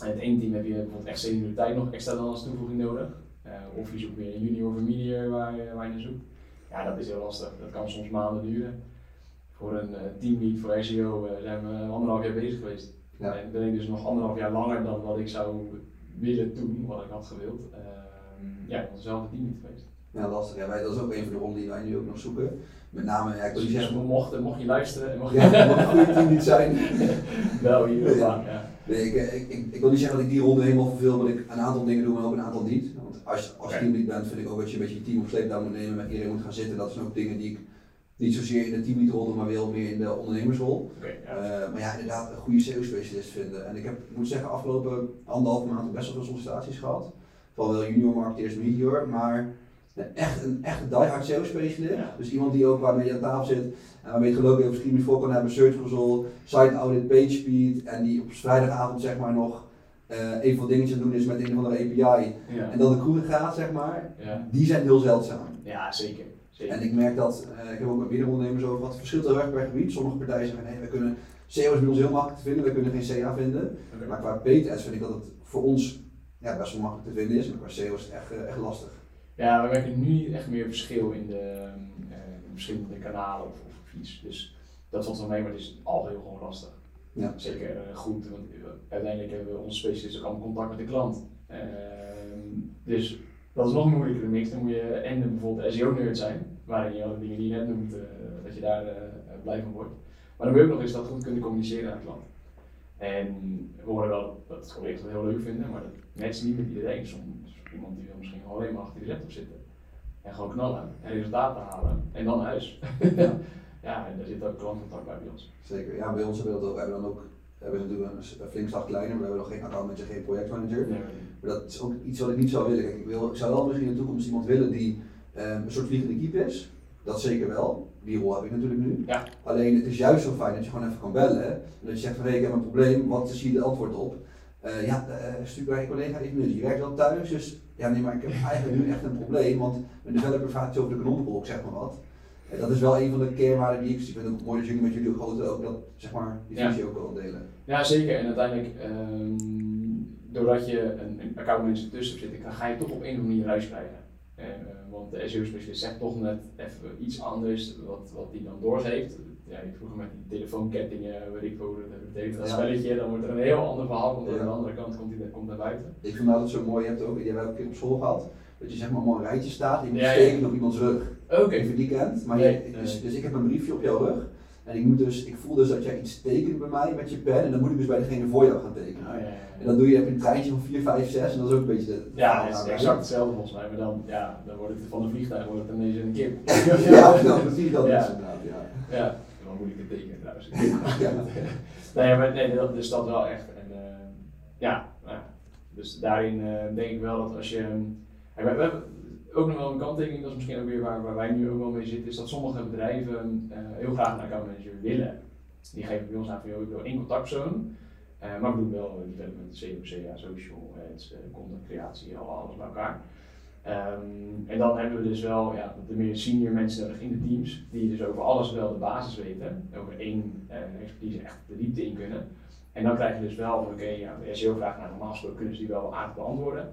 En het ene team heb je bijvoorbeeld echt senioriteit nog extra dan als toevoeging nodig. Uh, of je zoekt meer een junior of een medior waar, je, waar je naar zoekt. Ja, dat is heel lastig. Dat kan soms maanden duren. Voor een teamlead voor SEO zijn we anderhalf jaar bezig geweest. Ja. En ben ik dus nog anderhalf jaar langer dan wat ik zou willen doen wat ik had gewild. Uh, ja, ik was zelf het team niet geweest. Ja, lastig. Ja, wij, dat is ook een van de rollen die wij nu ook nog zoeken. Met name, ja, ik wil niet dus zeggen... Mocht, mocht je luisteren en mocht je... Ja, mocht goede team niet zijn. <laughs> Wel, hier nee, ja. Nee, ik, ik, ik, ik, wil niet zeggen dat ik die ronde helemaal verveel, maar ik een aantal dingen doe, maar ook een aantal niet. Want als, als okay. teamlead bent, vind ik ook dat je een beetje je team op sleeptouw moet nemen, met iedereen moet gaan zitten. Dat zijn ook dingen die ik niet zozeer in de teamleadrol, maar wel meer in de ondernemersrol. Okay, ja. Uh, maar ja, inderdaad, een goede SEO-specialist vinden. En ik heb, ik moet zeggen, afgelopen anderhalve maand best wel veel sollicitaties gehad. Van wel junior marketeers, medior, maar echt een echte diehard SEO-specialist. Ja. Dus iemand die ook waarmee je aan tafel zit en waarmee je geloof over screen voor kan hebben, Search Console, Site Audit, Page Speed en die op vrijdagavond zeg maar nog uh, even wat dingetjes doen is met een of andere API ja. en dan de kroeg gaat, zeg maar, die zijn heel zeldzaam. Ja, zeker. Zeker. En ik merk dat, uh, ik heb ook met meerdere ondernemers over gehad, het verschilt heel erg per gebied. Sommige partijen zeggen, nee, we kunnen, SEO is bij ons heel makkelijk te vinden, we kunnen geen CA vinden. Okay. Maar qua PTS vind ik dat het voor ons ja, best wel makkelijk te vinden is, maar qua SEO is het echt, uh, echt lastig. Ja, we merken nu echt meer verschil in de verschillende kanalen of, of. Dus dat mee, maar het is al heel gewoon lastig. Ja. Zeker goed, want uiteindelijk hebben we onze specialisten ook allemaal contact met de klant. Uh, dus dat is nog een moeilijkere mix. Dan moet je en bijvoorbeeld SEO-nerd zijn, waarin je alle dingen die je net noemt, uh, dat je daar blij van wordt. Maar dan moet ook nog eens dat goed kunnen communiceren aan de klant. En we horen wel dat collega's dat heel leuk vinden, maar dat matcht niet met iedereen. Soms iemand die wil misschien alleen maar achter die laptop zitten. En gewoon knallen en resultaten halen en dan huis. <laughs> Ja. en daar zit ook klantcontact bij bij ons. Zeker, ja, bij ons hebben we, dat, we hebben dan ook we hebben natuurlijk een flink slag kleiner, maar we hebben nog geen accountmanager, geen projectmanager. Nee, Maar dat is ook iets wat ik niet zou willen. Kijk, ik, wil, ik zou wel misschien in de toekomst iemand willen die um, een soort vliegende keep is. Dat zeker wel. Die rol heb ik natuurlijk nu. Ja. Alleen het is juist zo fijn dat je gewoon even kan bellen. En dat je zegt van hé, ik heb een probleem, wat is hier de antwoord op? Uh, ja, uh, stuur bij je collega even nu. Je werkt wel thuis, dus ja nee, maar ik heb eigenlijk nu echt een probleem, want een developer vraagt iets over de knoppenbolk, zeg maar wat. En dat is wel een van de kernwaarden die ik, ik vind het ook mooi dat jullie met jullie grote ook dat, zeg maar, die visie ook wel delen. Ja, zeker. En uiteindelijk, um, doordat je een, een accountmanager tussen zit, dan ga je toch op een of andere manier ruis krijgen. Uh, want de SEO-specialist zegt toch net even iets anders wat, wat die dan doorgeeft ja, vroeger met die telefoonkettingen, weet ik dat dat spelletje, dan wordt er een heel ander verhaal, want aan de andere kant komt, die, komt naar buiten. Ik vind dat het zo mooi, je hebt ook, die hebben we ook een keer op school gehad, dat je zeg maar een rijtje staat en je moet ja, steken op iemands rug. Oké. Okay. Even die kent, maar je, dus, dus ik heb een briefje op jouw rug en ik, moet dus, ik voel dus dat jij iets tekent bij mij met je pen en dan moet ik dus bij degene voor jou gaan tekenen. Oh, ja, en dan doe je, heb je een treintje van 4, 5, 6 en dat is ook een beetje de, Ja, het is exact hetzelfde volgens mij, maar dan, ja, dan wordt het van een vliegtuig wordt het ineens een kip. <laughs> ja, dan precies dat is inderdaad, ja. ja wel moeilijk te tekenen trouwens. ja. <laughs> nee, maar nee, dat is dat wel echt. En, uh, ja, nou, dus daarin uh, denk ik wel dat als je. We, we, hebben ook nog wel een kanttekening, dat is misschien ook weer waar, waar wij nu ook wel mee zitten, is dat sommige bedrijven heel graag een accountmanager willen. Die geven bij ons aan van, ik wil één contactpersoon. Uh, maar we doen wel development, COC, social, ads, content creatie, alles bij elkaar. Um, en dan hebben we dus wel ja, de meer senior mensen nodig in de teams, die dus over alles wel de basis weten, over één uh, expertise echt de diepte in kunnen. En dan krijg je dus wel, oké, okay, ja, de SEO-vraag, nou, normaal gesproken kunnen ze die wel aardig beantwoorden.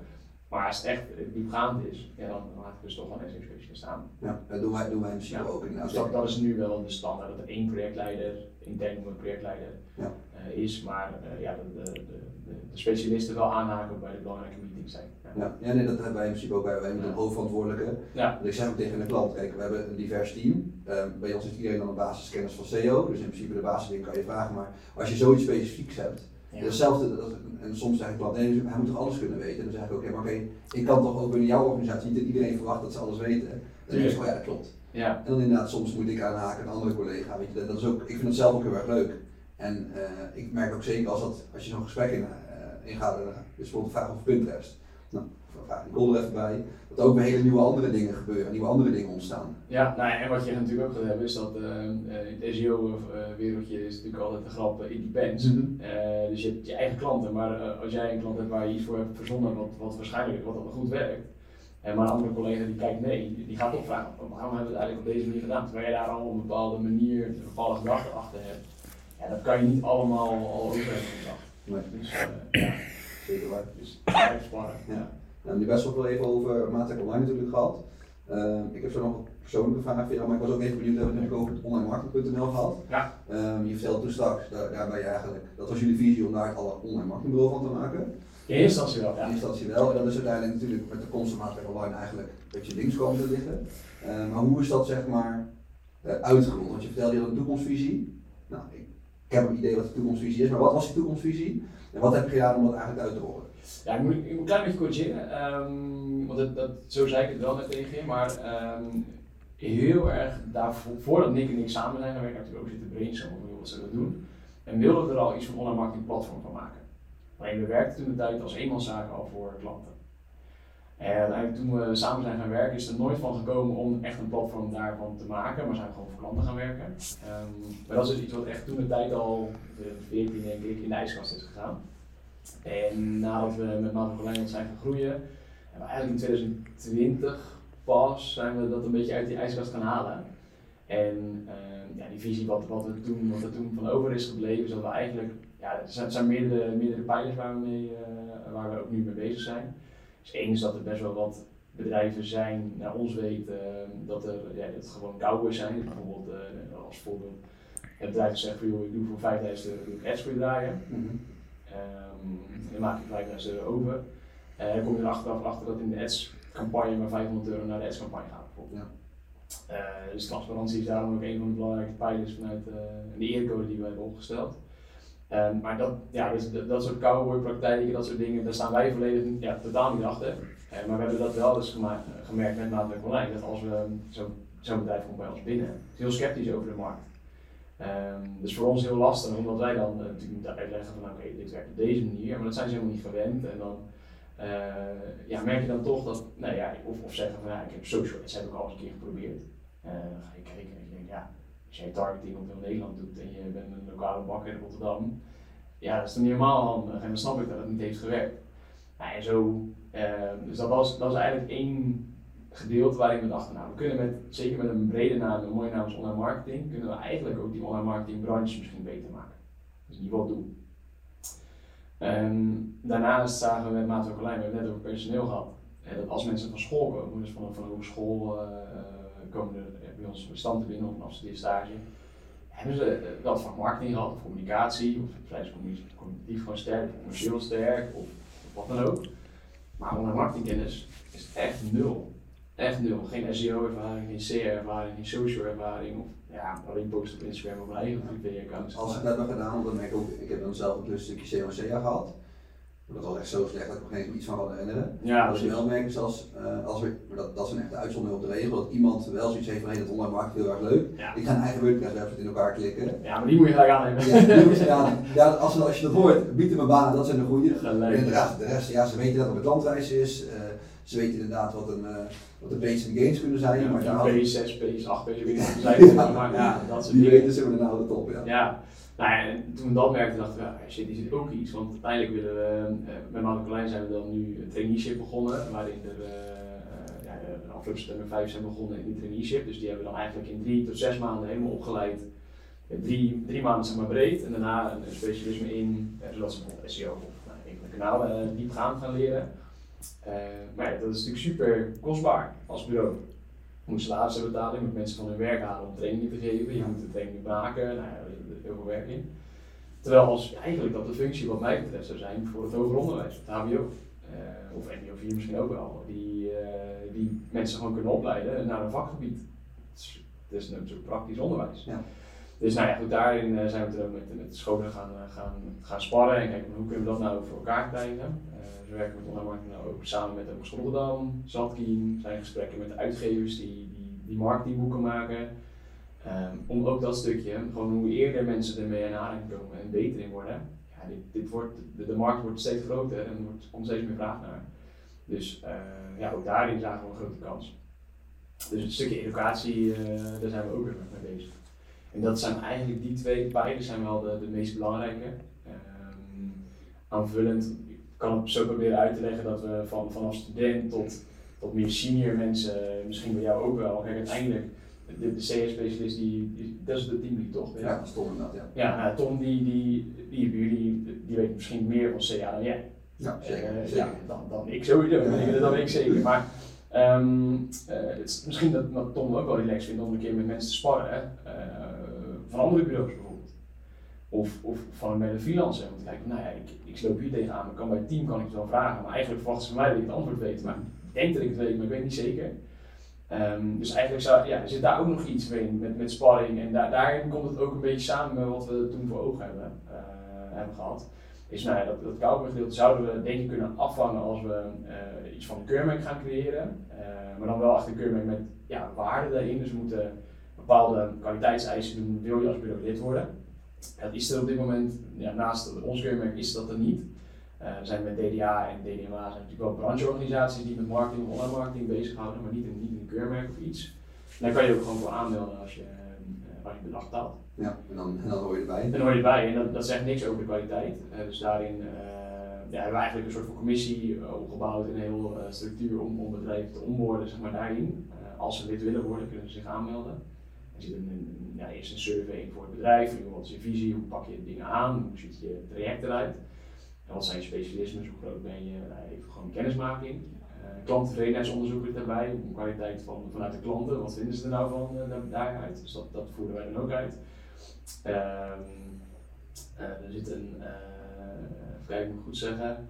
Maar als het echt diepgaand is, ja, dan laat ik dus toch een SEO-specialist staan. Ja, dat doen wij, doen wij misschien ja, ook. Dus dat, dat, is nu wel de standaard, dat er één projectleider, intern een projectleider ja. uh, is, maar uh, ja, de, de, de, de, specialisten wel aanhaken bij de belangrijke meetings zijn. Ja, ja nee, dat hebben wij in principe ook bij, wij met een hoofdverantwoordelijke. Ja. ik zeg ook tegen de klant, kijk, we hebben een divers team. Um, bij ons heeft iedereen dan een basiskennis van SEO, dus in principe de basisdingen kan je vragen, maar als je zoiets specifieks hebt, ja. hetzelfde, en soms zeg ik klant, nee, hij moet toch alles kunnen weten? En dan zeg ik ook, oké, maar oké, ik kan toch ook binnen jouw organisatie niet dat iedereen verwacht dat ze alles weten. Dan zeg ik, oh ja, dat klopt. Ja. En dan inderdaad, soms moet ik aanhaken een andere collega, weet je, dat is ook, ik vind het zelf ook heel erg leuk. En uh, ik merk ook zeker als, dat, als je zo'n gesprek in, uh, ingaat, uh, bijvoorbeeld vragen over Pinterest. Nou, ik er even bij, dat ook weer hele nieuwe andere dingen gebeuren, nieuwe andere dingen ontstaan. Ja, nou en wat je natuurlijk ook gaat hebben is dat uh, in het SEO-wereldje is natuurlijk altijd de grap, uh. Mm -hmm. uh, dus je hebt je eigen klanten, maar als jij een klant hebt waar je iets voor hebt verzonnen wat, wat waarschijnlijk wat dan goed werkt, en maar een andere collega die kijkt nee, die gaat toch vragen, waarom hebben we het eigenlijk op deze manier gedaan? Terwijl je daar al op een bepaalde manier, een bepaalde gedachte achter hebt. Ja, dat kan je niet allemaal al overbrengen Nee. Dus ja, zeker waar. Dus <laughs> blijf sparen. Ja. Nou, nu best wel veel even over Maatwerk Online natuurlijk gehad. Uh, ik heb zo nog een persoonlijke vraag voor jou, maar ik was ook even benieuwd, we hebben het over het onlinemarketing.nl gehad. Ja. Um, je vertelde toen straks, daar, daar ben je eigenlijk, dat was jullie visie om daar het alle online marketingbureau van te maken. In eerste instantie wel, ja. In eerste instantie wel, en dat is uiteindelijk natuurlijk met de komst van Maatwerk Online eigenlijk een beetje links komen te liggen. Uh, maar hoe is dat zeg maar uh, uitgerold? Want je vertelde je een toekomstvisie. Nou, ik, ik heb een idee wat de toekomstvisie is, maar wat was die toekomstvisie? En wat heb je gedaan om dat eigenlijk uit te rollen? Ja, ik moet, ik een klein beetje corrigeren, um, want dat, zo zei ik het wel net tegen je, maar in heel erg daarvoor, voordat Nick en ik samen zijn gaan werken, natuurlijk ook zitten brainstormen van wat zullen we doen. En wilden er al iets van online marketing platform van maken. Alleen we werkten toen de tijd als eenmanszaken al voor klanten. En toen we samen zijn gaan werken, is er nooit van gekomen om echt een platform daarvan te maken, maar zijn we gewoon voor klanten gaan werken. Um, maar dat is dus iets wat echt toen de tijd al, de 14 denk ik, in de ijskast is gegaan. En nadat we met Maarten Colijn zijn gaan groeien, hebben we eigenlijk in 2020 pas zijn we dat een beetje uit die ijskast gaan halen. En uh, ja, die visie wat, wat, we toen, wat er toen van over is gebleven, is dat we eigenlijk, ja, er zijn, zijn meerdere, meerdere pijlers waar we, mee, uh, waar we ook nu mee bezig zijn. Dus één is dat er best wel wat bedrijven zijn, naar ons weten, uh, dat er ja, dat gewoon cowboys zijn. Bijvoorbeeld uh, als voorbeeld het bedrijf zegt van joh, ik doe voor 5000 euro ads voor je draaien. -hmm. Dan maak je 5000 euro over. En dan kom je er achteraf achter dat in de ads campagne maar 500 euro naar de ads campagne gaat. Bijvoorbeeld. Ja. Uh, dus transparantie is daarom ook een van de belangrijke pijlers vanuit uh, de eercode die we hebben opgesteld. Um, maar dat, ja, dus dat, dat soort cowboy-praktijken, dat soort dingen, daar staan wij volledig ja, totaal niet achter. Maar we hebben dat wel dus gemaakt, gemerkt met Maatwerk Online, dat als we zo'n zo bedrijf komt bij ons binnen, is heel sceptisch over de markt. Um, dus voor ons heel lastig, omdat wij dan natuurlijk moeten uitleggen van oké, dit werkt op deze manier, maar dat zijn ze helemaal niet gewend. En dan uh, ja, merk je dan toch dat, nou ja, of, of zeggen van ja, ik heb social ads heb ik al eens een keer geprobeerd. Uh, dan ga je kijken en je denkt ja, als jij targeting op heel Nederland doet en je bent een lokale bakker in Rotterdam, ja, dat is dan niet helemaal handig en dan snap ik dat het niet heeft gewerkt. Nou, en zo, uh, dus dat was, dat was eigenlijk één gedeelte waar ik me dacht, we kunnen met, zeker met een brede naam, een mooie naam als online marketing, kunnen we eigenlijk ook die online marketing branche misschien beter maken. Dus ieder geval doen. Um, daarnaast zagen we met Maat we hebben net over personeel gehad, dat als mensen van school komen, dus van, een hogeschool uh, komen er bij ons bestand binnen of een afstudeerstage, hebben ze wel vak marketing gehad, of communicatie, of zijn ze cognitief gewoon sterk, of commercieel sterk, of, of, wat dan ook. Maar online marketingkennis is echt nul. Echt nul. Geen SEO-ervaring, geen CR-ervaring, geen social-ervaring, of ja, alleen posten op Instagram op mijn eigen privé-account. Als ik dat nog gedaan, dan heb ik ook, ik heb dan zelf een stukje COCA gehad. Dat was echt zo slecht dat ik nog geen iets van kan herinneren. Ja, dat je wel merkt, dus als, uh, als er, maar dat, dat is een echte uitzondering op de regel, dat iemand wel zoiets heeft van hey, dat online markt heel erg leuk. Ja. Ik ga een eigen WordPress website in elkaar klikken. Ja, maar die moet je graag aannemen. Ja, die moet je aan. Ja, als, als je dat hoort, bieden me banen, dat zijn de goede. En de rest, de rest, ja, ze weten dat het een klantreis is. Uh, ze weten inderdaad wat een, uh, wat de basic games kunnen zijn. Ja, maar ja, P, 6, P, 8, P, weet niet <laughs> zijn. ja, maar ja, dat Die weten ze nou de top, ja. ja. Nou ja, en toen we dat merkten dachten we, ja, shit, die zit ook iets. Want uiteindelijk willen we, uh, met Maarten Colijn zijn we dan nu een traineeship begonnen, waarin er uh, ja, de afgelopen nummer 5 zijn begonnen in die traineeship. Dus die hebben we dan eigenlijk in drie tot zes maanden helemaal opgeleid. Drie, drie maanden zeg maar breed en daarna een specialisme in, zodat ze bijvoorbeeld SEO of nou, een van de kanalen diepgaand gaan leren. Uh, maar ja, dat is natuurlijk super kostbaar als bureau. Je moet salarissen betalen, je moet mensen van hun werk halen om training te geven, je moet de training maken, nou ja, er zit heel veel werk in. Terwijl als eigenlijk dat de functie wat mij betreft zou zijn voor het hoger onderwijs, het HBO. Uh, of NBO 4 misschien ook wel, die, uh, die mensen gewoon kunnen opleiden naar een vakgebied. Het is, het is natuurlijk praktisch onderwijs. Ja. Dus nou ja, goed, daarin zijn we toen met, met de scholen gaan, gaan, gaan sparren en kijken hoe kunnen we dat nou voor elkaar krijgen. We werken met online marketing nou ook samen met Hogeschool Rotterdam, Zandkien, zijn gesprekken met de uitgevers die, die, die marketingboeken maken. Um, om ook dat stukje, gewoon hoe eerder mensen ermee aan aanraking komen en beter in worden, ja, dit, dit wordt, de, markt wordt steeds groter en er komt steeds meer vraag naar. Dus uh, ja, ook daarin zagen we een grote kans. Dus het stukje educatie, uh, daar zijn we ook erg mee bezig. En dat zijn eigenlijk die twee pijlers zijn wel de, de meest belangrijke. Um, aanvullend kan het zo proberen uit te leggen dat we van, vanaf student tot, tot meer senior mensen, misschien bij jou ook wel, kijk uiteindelijk de, de CS-specialist, die, die, dat is de teamlead toch? Ja, dat is Tom inderdaad, ja. Ja, nou, Tom die, die, die, die, die weet misschien meer van CA dan jij. Ja, zeker. Uh, zeker. Ja, dan, dan ik sowieso, dan, dan weet ik zeker. Maar um, uh, het is misschien dat, dat Tom ook wel relaxed vindt om een keer met mensen te sparren, uh, van andere bureaus bijvoorbeeld. Of, of van bij de freelancer, want kijken, nou ja, ik, ik sloop hier tegenaan, maar kan bij het team kan ik het wel vragen, maar eigenlijk verwachten ze van mij dat ik het antwoord weet, maar ik denk dat ik het weet, maar ik weet niet zeker. Um, dus eigenlijk zou, ja, zit daar ook nog iets in met, met sparring. En daar, daarin komt het ook een beetje samen met wat we toen voor ogen hebben, uh, hebben gehad. is nou ja, dat, dat koude zouden we denk ik kunnen afvangen als we iets van een keurmerk gaan creëren. maar dan wel achter een keurmerk met ja, waarde daarin. Dus we moeten bepaalde kwaliteitseisen doen, wil je als bureau lid worden. Dat is er op dit moment, ja, naast ons keurmerk is dat er niet. Uh, er zijn met DDA en DDMA zijn natuurlijk wel brancheorganisaties die met marketing of online marketing bezighouden, maar niet in, niet in een keurmerk of iets. En daar kan je ook gewoon voor aanmelden als je, uh, als je bedrag betaalt. Ja, en dan, en dan hoor je erbij. Dan hoor je erbij en dat, dat zegt niks over de kwaliteit. Uh, dus daarin ja, hebben we eigenlijk een soort van commissie opgebouwd, een hele structuur om, om bedrijven te onboorden zeg maar, daarin. als ze lid willen worden, kunnen ze zich aanmelden. Er zit een, ja, eerst een survey voor het bedrijf, wat is je visie, hoe pak je dingen aan, hoe ziet je traject eruit. En wat zijn je specialismes, hoe groot ben je, nou, even gewoon kennismaking. Uh, klanttevredenheidsonderzoek is daarbij, de kwaliteit van, vanuit de klanten, wat vinden ze er nou van uh, daaruit. Dus dat, dat voeren wij dan ook uit. Uh, er zit een, even kijken, moet ik goed zeggen,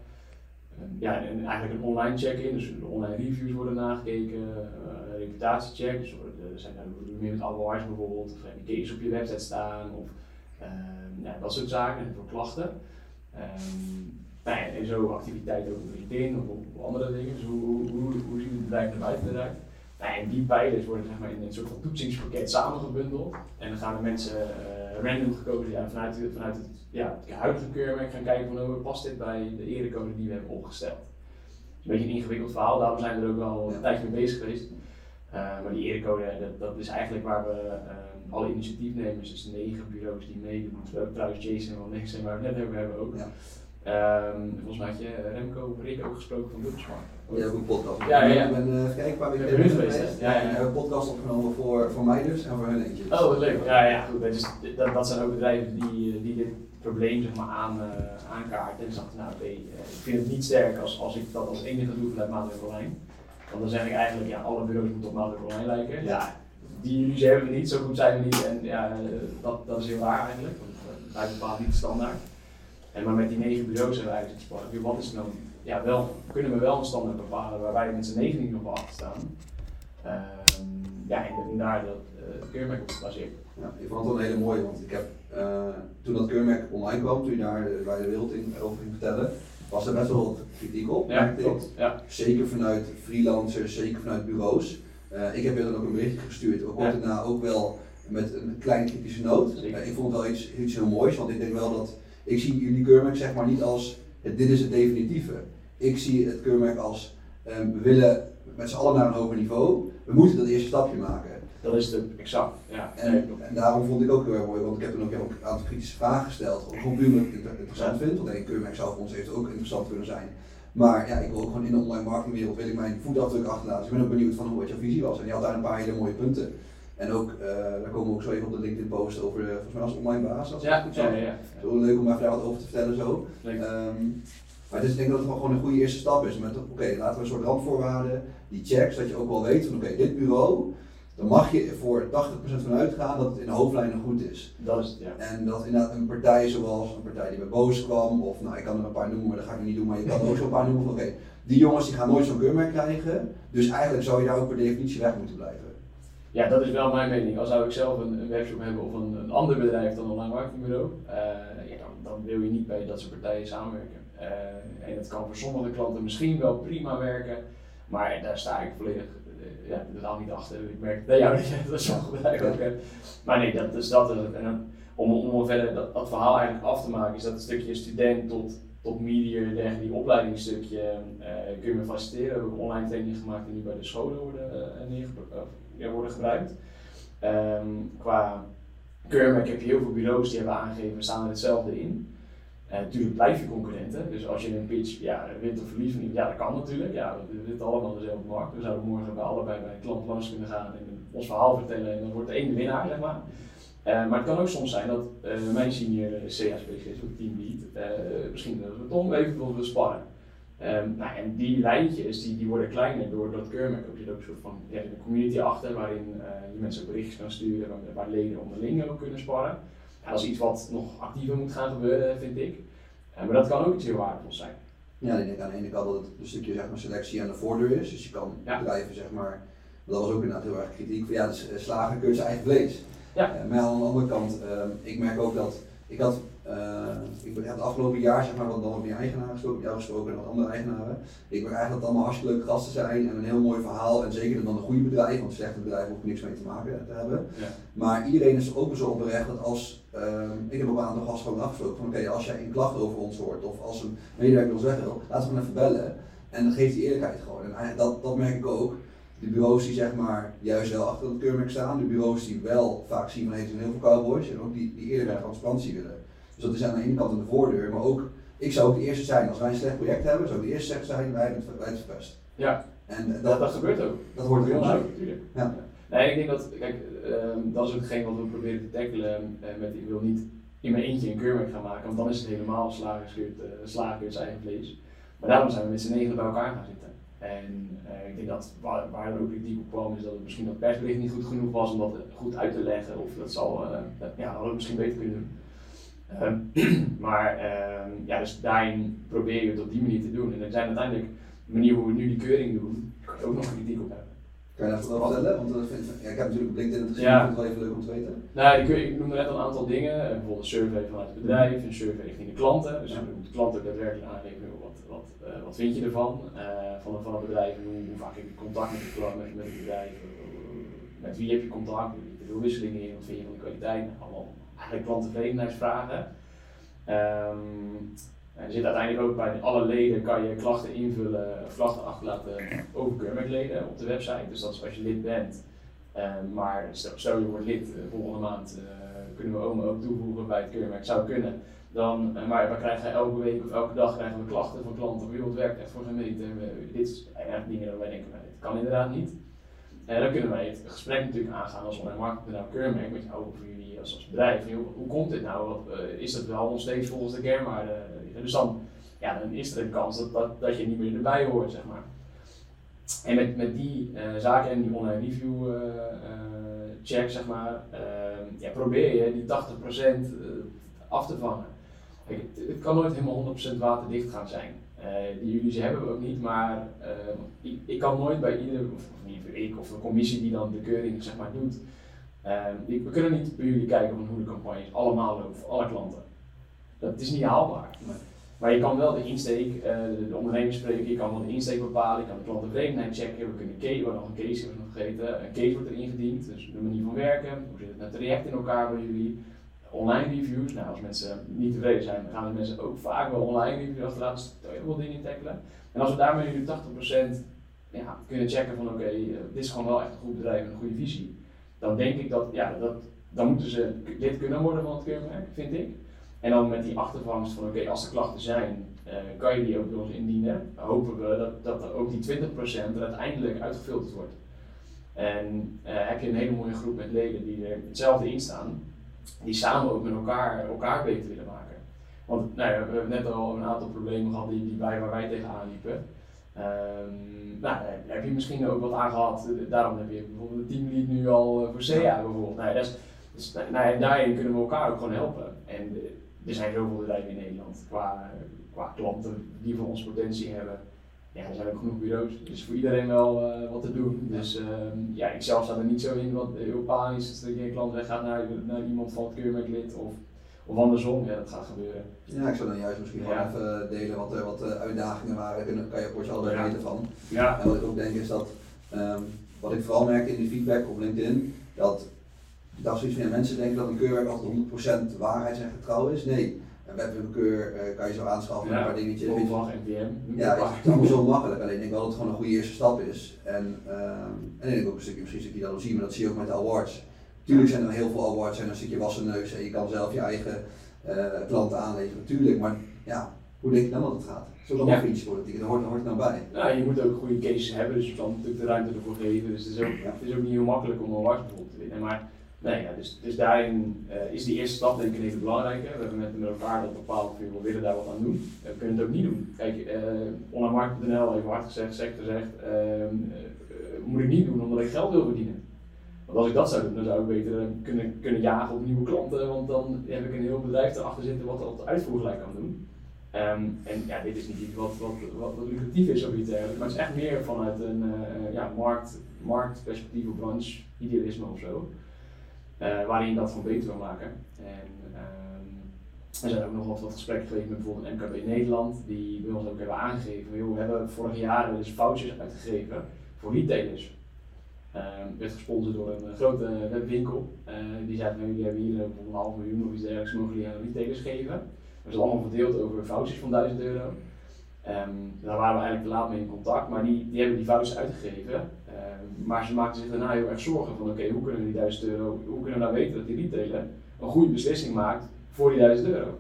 ja, en eigenlijk een online check-in, dus de online reviews worden nagekeken, uh, reputatiecheck, dus er zijn daar meer met awards bijvoorbeeld, of heb je op je website staan, of ja, dat soort zaken, en voor klachten. Um, nou en zo activiteiten ook op LinkedIn of andere dingen. Dus hoe, hoe, hoe, hoe ziet het bedrijf buiten eruit? Nou, en die pijlers worden zeg maar, in een soort van toetsingspakket samengebundeld. En dan gaan de mensen uh, random gekozen ja, vanuit, vanuit het, ja, het huidige keurmerk gaan kijken van hoe past dit bij de erecode die we hebben opgesteld. Het is een beetje een ingewikkeld verhaal, daarom zijn we er ook wel een tijdje mee bezig geweest. Uh, maar die erecode, dat, dat is eigenlijk waar we uh, alle initiatiefnemers, dus negen bureaus die meedoen, trouwens Jason wel niks zijn waar we het net over hebben ook. Ja. Um, volgens mij had je Remco Rick ook gesproken van Dutchmark. Ja, ook een podcast. Ja, ja. Ik ben uh, kijken, een paar weken geleden geweest. Ja, ja. En hebben een podcast opgenomen voor, voor mij dus en voor hun eentje. Oh, wat leuk. Ja, ja, goed. Dus, dat, dat zijn ook bedrijven die, die dit probleem zeg maar, aan, uh, aankaarten. En dacht, nou okay, ik vind het niet sterk als, als ik dat als enige doe vanuit Maatwerk Online. Want dan zeg ik eigenlijk, ja, alle bureaus moeten op Maatwerk Online lijken. Ja, die illusie hebben we niet, zo goed zijn we niet. En ja, dat, dat is heel waar eigenlijk, want wij bepalen niet standaard. En maar met die negen bureaus hebben we eigenlijk gesproken, wat is nou, ja, wel, kunnen we wel een standaard bepalen waar wij met z'n negen niet op achter staan. Um, ja, en, daar dat uh, keurmerk op gebaseerd. Ja, ik vond het wel een hele mooie, want ik heb uh, toen dat keurmerk online kwam, toen je daar de, waar de wereld in, over ging vertellen, was er best wel wat kritiek op. Ja, klopt. Ja. Zeker vanuit freelancers, zeker vanuit bureaus. Uh, ik heb je dan ook een berichtje gestuurd, ook ja. daarna ook wel met een kleine kritische noot. Ik vond het wel iets, iets heel moois, want ik denk wel dat, ik zie jullie keurmerk zeg maar niet als, dit is het definitieve. Ik zie het keurmerk als, um, we willen met z'n allen naar een hoger niveau, we moeten dat eerste stapje maken. Dat is het exact, ja. En, en, daarom vond ik ook heel erg mooi, want ik heb toen ook een aantal kritische vragen gesteld, gewoon puur omdat ik het interessant vind, want een keurmerk zou voor ons even ook interessant kunnen zijn. Maar ja, ik wil ook gewoon in de online marketingwereld wil ik mijn voetafdruk achterlaten. Dus ik ben ook benieuwd van hoe wat jouw visie was. En die had daar een paar hele mooie punten. En ook, uh, daar komen we ook zo even op de LinkedIn post over, uh, volgens mij als online baas. Als ja, goed zo. Ja, ja, ja. Zo leuk om daar wat over te vertellen zo. Um, maar dus ik denk dat het gewoon een goede eerste stap is. Met oké, okay, laten we een soort randvoorwaarden, die checks, dat je ook wel weet van oké, okay, dit bureau, dan mag je voor 80% van uitgaan dat het in de hoofdlijnen goed is. Dat is het, ja. En dat inderdaad een partij zoals een partij die bij Boos kwam, of nou ik kan er een paar noemen, maar dat ga ik niet doen, maar je kan er ook zo'n paar noemen van oké, die jongens die gaan nooit zo'n keurmerk krijgen, dus eigenlijk zou je daar ook per definitie weg moeten blijven. Ja, dat is wel mijn mening. Als zou ik zelf een, een webshop hebben of een, een ander bedrijf dan een online marketingbureau, uh, ja, dan, dan, wil je niet bij dat soort partijen samenwerken. Uh, en dat kan voor sommige klanten misschien wel prima werken, maar daar sta ik volledig ja, totaal niet achter. Ik merk bij jou <laughs> dat je dat sommige bedrijven ook hebt. Maar nee, dat is dat. En om, om verder dat, dat, verhaal eigenlijk af te maken, is dat een stukje student tot, tot media, die opleidingsstukje uh, kun je me faciliteren. We hebben online training gemaakt die nu bij de scholen worden, worden gebruikt. Um, qua keurmerk heb je heel veel bureaus die hebben aangegeven, staan er hetzelfde in. Uh, natuurlijk blijf je concurrenten. Dus als je een pitch ja, wint of verliest ja dat kan natuurlijk. Ja, we zitten allemaal dezelfde markt. We zouden morgen bij allebei bij een klant langs kunnen gaan en ons verhaal vertellen en dan wordt de één de winnaar, zeg maar. Uh, maar het kan ook soms zijn dat uh, mijn senior CA-specialist of teamlead misschien dat Tom even wil sparren. Um, nou, en die lijntjes die, die worden kleiner door dat keurmerk. Er zit ook een soort van ja, community achter waarin je mensen ook berichtjes kan sturen, waar, waar leden onderling ook kunnen sparren. Dat is iets wat nog actiever moet gaan gebeuren, vind ik. Uh, maar dat kan ook iets heel waardevols zijn. Ja, ik denk aan de ene kant dat het een stukje zeg maar, selectie aan de voordeur is. Dus je kan ja. bedrijven, zeg maar, dat was ook inderdaad heel erg kritiek, van ja, de slager keurt zijn eigen vlees. Ja. Uh, maar aan de andere kant, uh, ik merk ook dat, ik had ik heb het afgelopen jaar zeg maar wat dan met die eigenaren gesproken, jou gesproken en wat andere eigenaren. Ik ben eigenlijk dat allemaal hartstikke leuke gasten zijn en een heel mooi verhaal. En zeker dan een goede bedrijf, want slechte bedrijven hoef ik niks mee te maken te hebben. Ja. Maar iedereen is ook zo oprecht dat als, uh, ik heb ook een aantal gasten gewoon afgesproken van oké, als jij een klacht over ons hoort of als een medewerker ons weg wil, laten we gewoon even bellen. En dan geeft die eerlijkheid gewoon. En dat, dat merk ik ook. De bureaus die zeg maar juist wel achter het keurmerk staan, de bureaus die wel vaak zien van heeft heel veel cowboys en ook die, die eerlijkheid en transparantie willen. Dus dat is aan de ene kant de voordeur, maar ook, ik zou ook de eerste zijn, als wij een slecht project hebben, zou ik de eerste zijn, wij hebben het, wij het verpest. Ja, en dat, dat, gebeurt ook. Dat hoort er heel bij. Natuurlijk. Ja. Nee, ik denk dat, kijk, uh, dat is ook hetgeen wat we proberen te tackelen uh, met, ik wil niet in mijn eentje een keurmerk gaan maken, want dan is het helemaal slagerskeurt, uh, slagerskeurt eigen vlees. Maar daarom zijn we met z'n negen bij elkaar gaan zitten. En uh, ik denk dat waar, waar er ook kritiek op kwam, is dat het misschien dat persbericht niet goed genoeg was om dat goed uit te leggen. Of dat zal, uh, ja, hadden we misschien beter kunnen doen. Ehm, <clears throat> maar ehm, ja, dus daarin probeer je het op die manier te doen. En er zijn uiteindelijk, de manier hoe we nu die keuring doen, kan je ook nog kritiek op hebben. Kan je dat wel vertellen? Want uh, ja, ik heb natuurlijk op LinkedIn het gezien, ja. ik vind het wel even leuk om te weten. Nou, ik, ik noemde net al een aantal dingen. Eh, bijvoorbeeld een survey vanuit het bedrijf, een survey richting de klanten. Dus ja. de klanten ook daadwerkelijk aangeven, wat, wat, uh, wat vind je ervan? Uh, van, van het bedrijf, hoe, hoe, vaak heb je contact met, de, met, met het bedrijf? met wie heb je contact? Hoe zit er wisselingen in? Wat vind je van de kwaliteit? Allemaal eigenlijk klanttevredenheidsvragen. Um, er zit uiteindelijk ook bij alle leden kan je klachten invullen, klachten achterlaten over keurmerkleden op de website. Dus dat is als je lid bent. Um, maar stel, je wordt lid uh, volgende maand, uh, kunnen we oma ook toevoegen bij het keurmerk, zou kunnen. Dan, uh, maar we krijgen elke week of elke dag krijgen we klachten van klanten. Wie werkt echt voor gemeente. Dit is eigenlijk dingen waar wij denken, dit kan inderdaad niet. En dan kunnen wij het gesprek natuurlijk aangaan als online marketing keurmerk met jou of jullie als, als bedrijf. Hoe, komt dit nou? Uh, is dat wel nog steeds volgens de kernwaarden? Dus dan, ja, dan is er een kans dat, dat, dat je niet meer erbij hoort, zeg maar. En met, met die uh, zaken en die online review uh, check, zeg maar, ja, probeer je die 80% af te vangen. Het, het, kan nooit helemaal 100% waterdicht gaan zijn. Die jullie ze hebben we ook niet, maar ik, ik, kan nooit bij ieder, of, of ik of de commissie die dan de keuring zeg maar doet, we kunnen niet bij jullie kijken van hoe de campagnes allemaal lopen voor alle klanten. Dat is niet haalbaar. Maar je kan wel de insteek, uh, de, de ondernemer spreken, je kan wel de insteek bepalen, je kan de klanttevredenheid checken, we kunnen case, we nog een case hebben nog vergeten, een case wordt er ingediend, dus de manier van werken, hoe zit het met traject in elkaar bij jullie, online reviews, nou als mensen niet tevreden zijn, dan gaan de mensen ook vaak wel online reviews achterlaten, dus daar je wel dingen in tackelen. En als we daarmee jullie 80% ja, kunnen checken van oké, uh, dit is gewoon wel echt een goed bedrijf en een goede visie, dan denk ik dat, ja, dat dan moeten ze lid kunnen worden van het keurmerk, vind ik. En dan met die achtervangst van oké, als er klachten zijn, uh, kan je die ook door ons indienen. Hopen we dat, dat ook die 20% er uiteindelijk uitgefilterd wordt. En uh, heb je een hele mooie groep met leden die er hetzelfde in staan, die samen ook met elkaar, elkaar beter willen maken. Want nou ja, we hebben net al een aantal problemen gehad die, die bij waar wij tegenaan liepen. Um, nou, daar heb je misschien ook wat aan gehad. Daarom heb je bijvoorbeeld de teamlead nu al eh, voor CA bijvoorbeeld. Nou, dat is, dus, nou, ja, daarin kunnen we elkaar ook gewoon helpen. En er zijn zoveel bedrijven in Nederland qua, qua klanten die voor ons potentie hebben. Ja, er zijn ook genoeg bureaus. Dus voor iedereen wel uh, wat te doen. Dus uh, ja, ik zelf sta er niet zo in wat heel panisch is dat een klant weggaat naar, naar iemand van het keurmerklid of, of andersom. Ja, dat gaat gebeuren. Ja, ik zou dan juist misschien ja. gewoon even delen wat, wat de uitdagingen waren. Daar kan je op al ja. weten van. Ja. En wat ik ook denk is dat, um, wat ik vooral merk in die feedback op LinkedIn, dat dacht zoiets van, ja, mensen denken dat een keurwerk altijd 100% waarheid en getrouw is. Nee, een webwinkelkeur uh, kan je zo aanschaffen met een paar dingetjes. NPM. Ja, het is allemaal zo makkelijk. Alleen ik denk wel dat het gewoon een goede eerste stap is. En, uh, en ik denk ook een stukje, misschien een stukje jaloezie, maar dat zie je ook met de awards. Tuurlijk zijn er heel veel awards en een stukje wassen neus en je kan zelf je eigen uh, klanten aanleveren, natuurlijk. Maar ja, hoe denk je dan dat het gaat? Zo dan ja. vriendjespolitiek, daar hoort, hoort nou bij. Ja, je moet ook goede cases hebben, dus je kan natuurlijk de ruimte ervoor geven. Dus het is ook, ja. het is ook niet heel makkelijk om een award bijvoorbeeld te winnen. Maar Nee, ja, dus, dus daarin uh, is die eerste stap denk ik een hele belangrijke. We hebben met, met elkaar dat bepaald we willen daar wat aan doen. We kunnen het ook niet doen. Kijk, uh, onlinemarkt.nl, even hard gezegd, sector zegt, uh, moet ik niet doen omdat ik geld wil verdienen. Want als ik dat zou doen, dan zou ik beter kunnen, kunnen jagen op nieuwe klanten, want dan heb ik een heel bedrijf erachter zitten wat dat uitvoergelijk kan doen. Um, en ja, dit is niet iets wat, wat, wat, lucratief is of iets dergelijks, maar het is echt meer vanuit een ja, markt, marktperspectief of branche, idealisme of zo. Uh, waarin dat gewoon beter wil maken. En, um, Er zijn ook nog wat, gesprekken geweest met bijvoorbeeld MKB Nederland, die bij ons ook hebben aangegeven, joh, we hebben vorig jaar dus foutjes uitgegeven voor retailers. Uh, werd gesponsord door een grote webwinkel. Uh, die zei, nou, jullie hebben hier een half miljoen of iets dergelijks, mogen jullie aan retailers geven. Dat is allemaal verdeeld over foutjes van 1000 euro. Um, daar waren we eigenlijk te laat mee in contact, maar die, die hebben die foutjes uitgegeven. Um, maar ze maakten zich daarna heel erg zorgen van oké, hoe kunnen we die 1000 euro, hoe kunnen we nou weten dat die retailer een goede beslissing maakt voor die 1000 euro?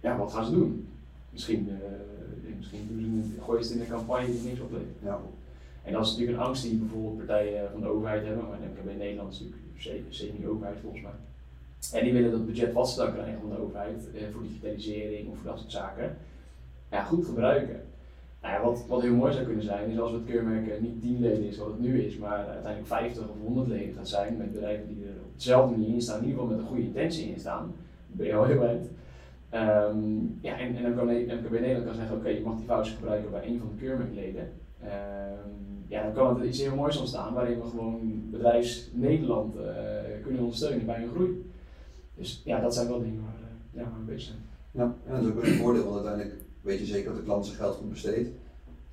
Ja, wat gaan ze doen? Misschien, uh, misschien doen ze een, gooien ze het in een campagne die niks oplevert. Ja. En dat is natuurlijk een angst die bijvoorbeeld partijen van de overheid hebben, maar MKB Nederland is natuurlijk semi-overheid volgens mij. En die willen dat budget wat ze dan krijgen van de overheid eh, voor digitalisering of voor dat soort zaken, ja, goed gebruiken. Nou ja, wat, wat heel mooi zou kunnen zijn, is als het keurmerk niet 10 leden is wat het nu is, maar uiteindelijk 50 of 100 leden gaat zijn met bedrijven die er op dezelfde manier in staan, in ieder geval met een goede intentie in staan, ben je al heel eind. Um, ja, en, en dan kan MKB Nederland kan zeggen, oké, je mag die voucher gebruiken bij een van de keurmerkleden. Um, ja, dan kan het iets heel moois ontstaan waarin we gewoon bedrijfs Nederland uh, kunnen ondersteunen bij een groei. Dus ja, dat zijn wel dingen waar, ja, waar we bezig zijn. Ja, ja, dat is ook een voordeel, want uiteindelijk weet je zeker dat de klant zijn geld goed besteedt.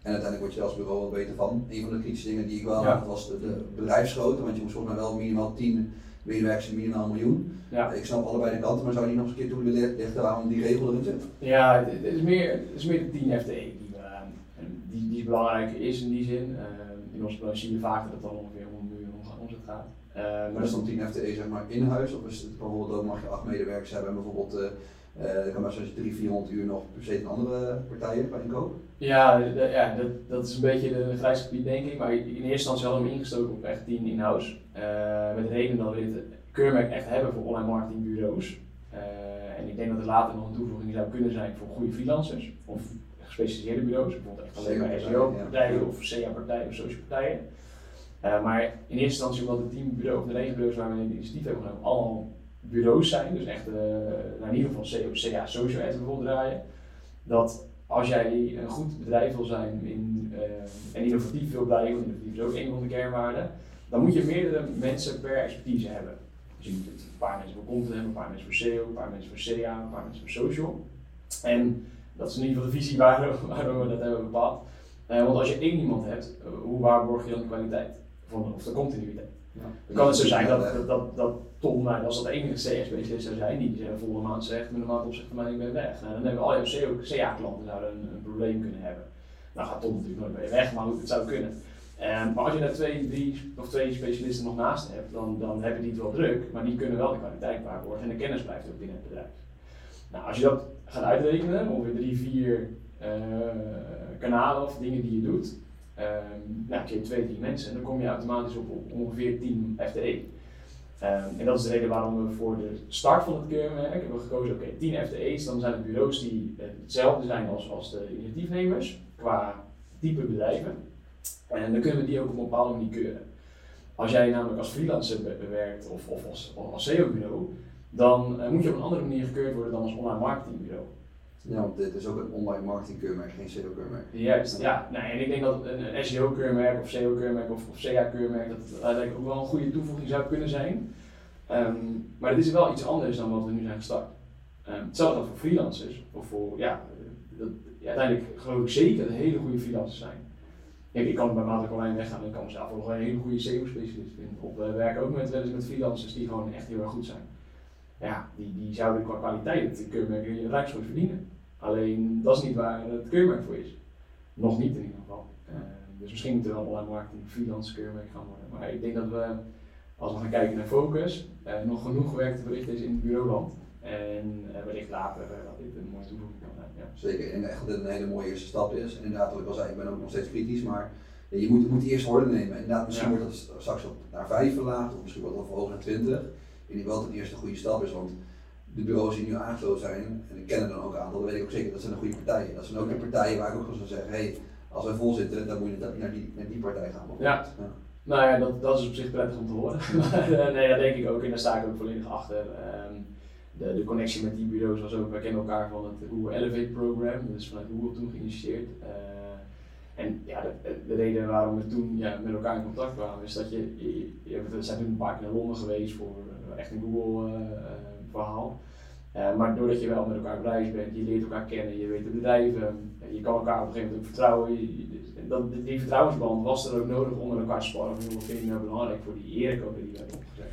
En uiteindelijk word je als bureau wel beter van. Een van de kritische dingen die ik wel had was de, de bedrijfsgrootte, want je moest volgens mij wel minimaal 10 medewerkers en minimaal een miljoen. Ja. Ik snap allebei de kanten, maar zou je niet nog eens een keer toe willen lichten waarom die regel erin zit? Ja, het is meer, het is meer de 10 FTE die, uh, die, die belangrijk is in die zin. Uh, in onze branche zien we vaak dat het dan ongeveer om een miljoen omzet gaat. Uh, maar, is dan 10 FTE zeg maar in huis of is het bijvoorbeeld ook mag je 8 medewerkers hebben en bijvoorbeeld uh, dan kan maar je 300, 400 uur nog per se een andere partijen bij inkopen? Ja, ja dat, dat is een beetje de grijs gebied denk ik. Maar in eerste instantie hadden we hem ingestoken op echt 10 in-house. Uh, met de reden dat we dit keurmerk echt hebben voor online marketingbureaus. Uh, en ik denk dat er later nog een toevoeging zou kunnen zijn voor goede freelancers. Of gespecialiseerde bureaus, bijvoorbeeld echt alleen maar SEO-partijen ja. of CA-partijen of social partijen. Maar in eerste instantie omdat de 10 bureaus, of de 9 bureaus waar we een initiatief hebben genomen, allemaal bureaus zijn, dus echt uh, nou in ieder geval CA Social Ads bijvoorbeeld draaien, dat als jij een goed bedrijf wil zijn in, uh, en innovatief wil blijven, want innovatief is ook een van de kernwaarden, dan moet je meerdere mensen per expertise hebben. Dus je moet een paar mensen voor content hebben, een paar mensen voor SEO, een paar mensen voor CA, een paar mensen voor social. En dat is in ieder geval de visie waar, <laughs> waardoor we dat hebben bepaald. Uh, want als je één iemand hebt, hoe waarborg je dan de kwaliteit van, of de continuïteit? Ja. Dan kan het zo zijn dat, dat, dat, dat Tom, als dat de enige CS-specialist zou zijn, die de volgende maand zegt met een maand opzicht van ik ben weg. Nou, dan hebben al jouw CA-klanten zouden een, een, probleem kunnen hebben. Nou gaat Tom natuurlijk nooit meer weg, maar het zou kunnen. Um, maar als je daar twee, drie of twee specialisten nog naast hebt, dan, dan hebben die het wel druk, maar die kunnen wel de kwaliteit waarborgen en de kennis blijft ook binnen het bedrijf. Nou, als je dat gaat uitrekenen, ongeveer drie, vier uh, kanalen of dingen die je doet, um, nou, keer twee, drie mensen, dan kom je automatisch op, op ongeveer 10 FTE. Um, en dat is de reden waarom we voor de start van het keurmerk hebben gekozen, oké, okay, 10 FTE's, dan zijn het bureaus die hetzelfde zijn als, als de initiatiefnemers, qua type bedrijven. En dan kunnen we die ook op een bepaalde manier keuren. Als jij namelijk als freelancer werkt of, of als, als SEO-bureau, dan uh, moet je op een andere manier gekeurd worden dan als online marketingbureau. Ja, want dit is ook een online marketingkeurmerk, geen SEO-keurmerk. Juist, ja. Nou, en ik denk dat een, een SEO-keurmerk of SEO-keurmerk of, of CA-keurmerk dat het uiteindelijk ook wel een goede toevoeging zou kunnen zijn. Um, maar het is wel iets anders dan wat we nu zijn gestart. Um, hetzelfde voor freelancers, of voor, ja, ja, uiteindelijk geloof ik zeker dat hele goede freelancers zijn. Ik, ik kan bij Matrix Online weggaan en ik kan mezelf ook een hele goede SEO-specialist vinden. Op uh, werk ook met, eens met freelancers die gewoon echt heel erg goed zijn. Ja, die, die zouden qua kwaliteit het keurmerk rijksgoed verdienen. Alleen dat is niet waar het keurmerk voor is. Nog niet in ieder geval. Uh, dus misschien moet er wel online marketing freelance keurmerk gaan worden. Maar ik denk dat we, als we gaan kijken naar focus, uh, nog genoeg werk te verrichten is in het bureauland. En uh, wellicht later dat dit een mooie toevoeging kan zijn. Ja. Zeker, en echt dat dit een hele mooie eerste stap is. En inderdaad, wat ik al zei, ik ben ook nog steeds kritisch, maar je moet, moet die eerste orde nemen. En inderdaad, misschien wordt dat straks op naar 5 verlaagd, of misschien wordt dat verhoogd naar 20. Ik denk wel dat het eerste goede stap is, want de bureaus die nu aangesloten zijn, en ik ken er dan ook een aantal, dan weet ik ook zeker dat zijn de goede partijen. Dat zijn ook de partijen waar ik ook zou zeggen, hey, als wij vol zitten, dan moet je naar die, die partij gaan. Ja. Nou ja, dat, dat is op zich prettig om te horen. <laughs> Eh, nee, dat denk ik ook en daar sta ik ook volledig achter. Um, de, de connectie met die bureaus was ook, wij kennen elkaar van het Google Elevate Program, dat is vanuit Google toen geïnitieerd. Uh, en ja, de, de, reden waarom we toen ja, met elkaar in contact kwamen, is dat je, je, we zijn toen een paar keer naar Londen geweest voor echt een Google uh, verhaal. Uh, maar doordat je wel met elkaar bedrijf bent, je leert elkaar kennen, je weet de bedrijven, je kan elkaar op een gegeven moment ook vertrouwen. dat, die vertrouwensband was er ook nodig met elkaar sparren. Wat vind je nou belangrijk voor die erecode die we hebben opgezet?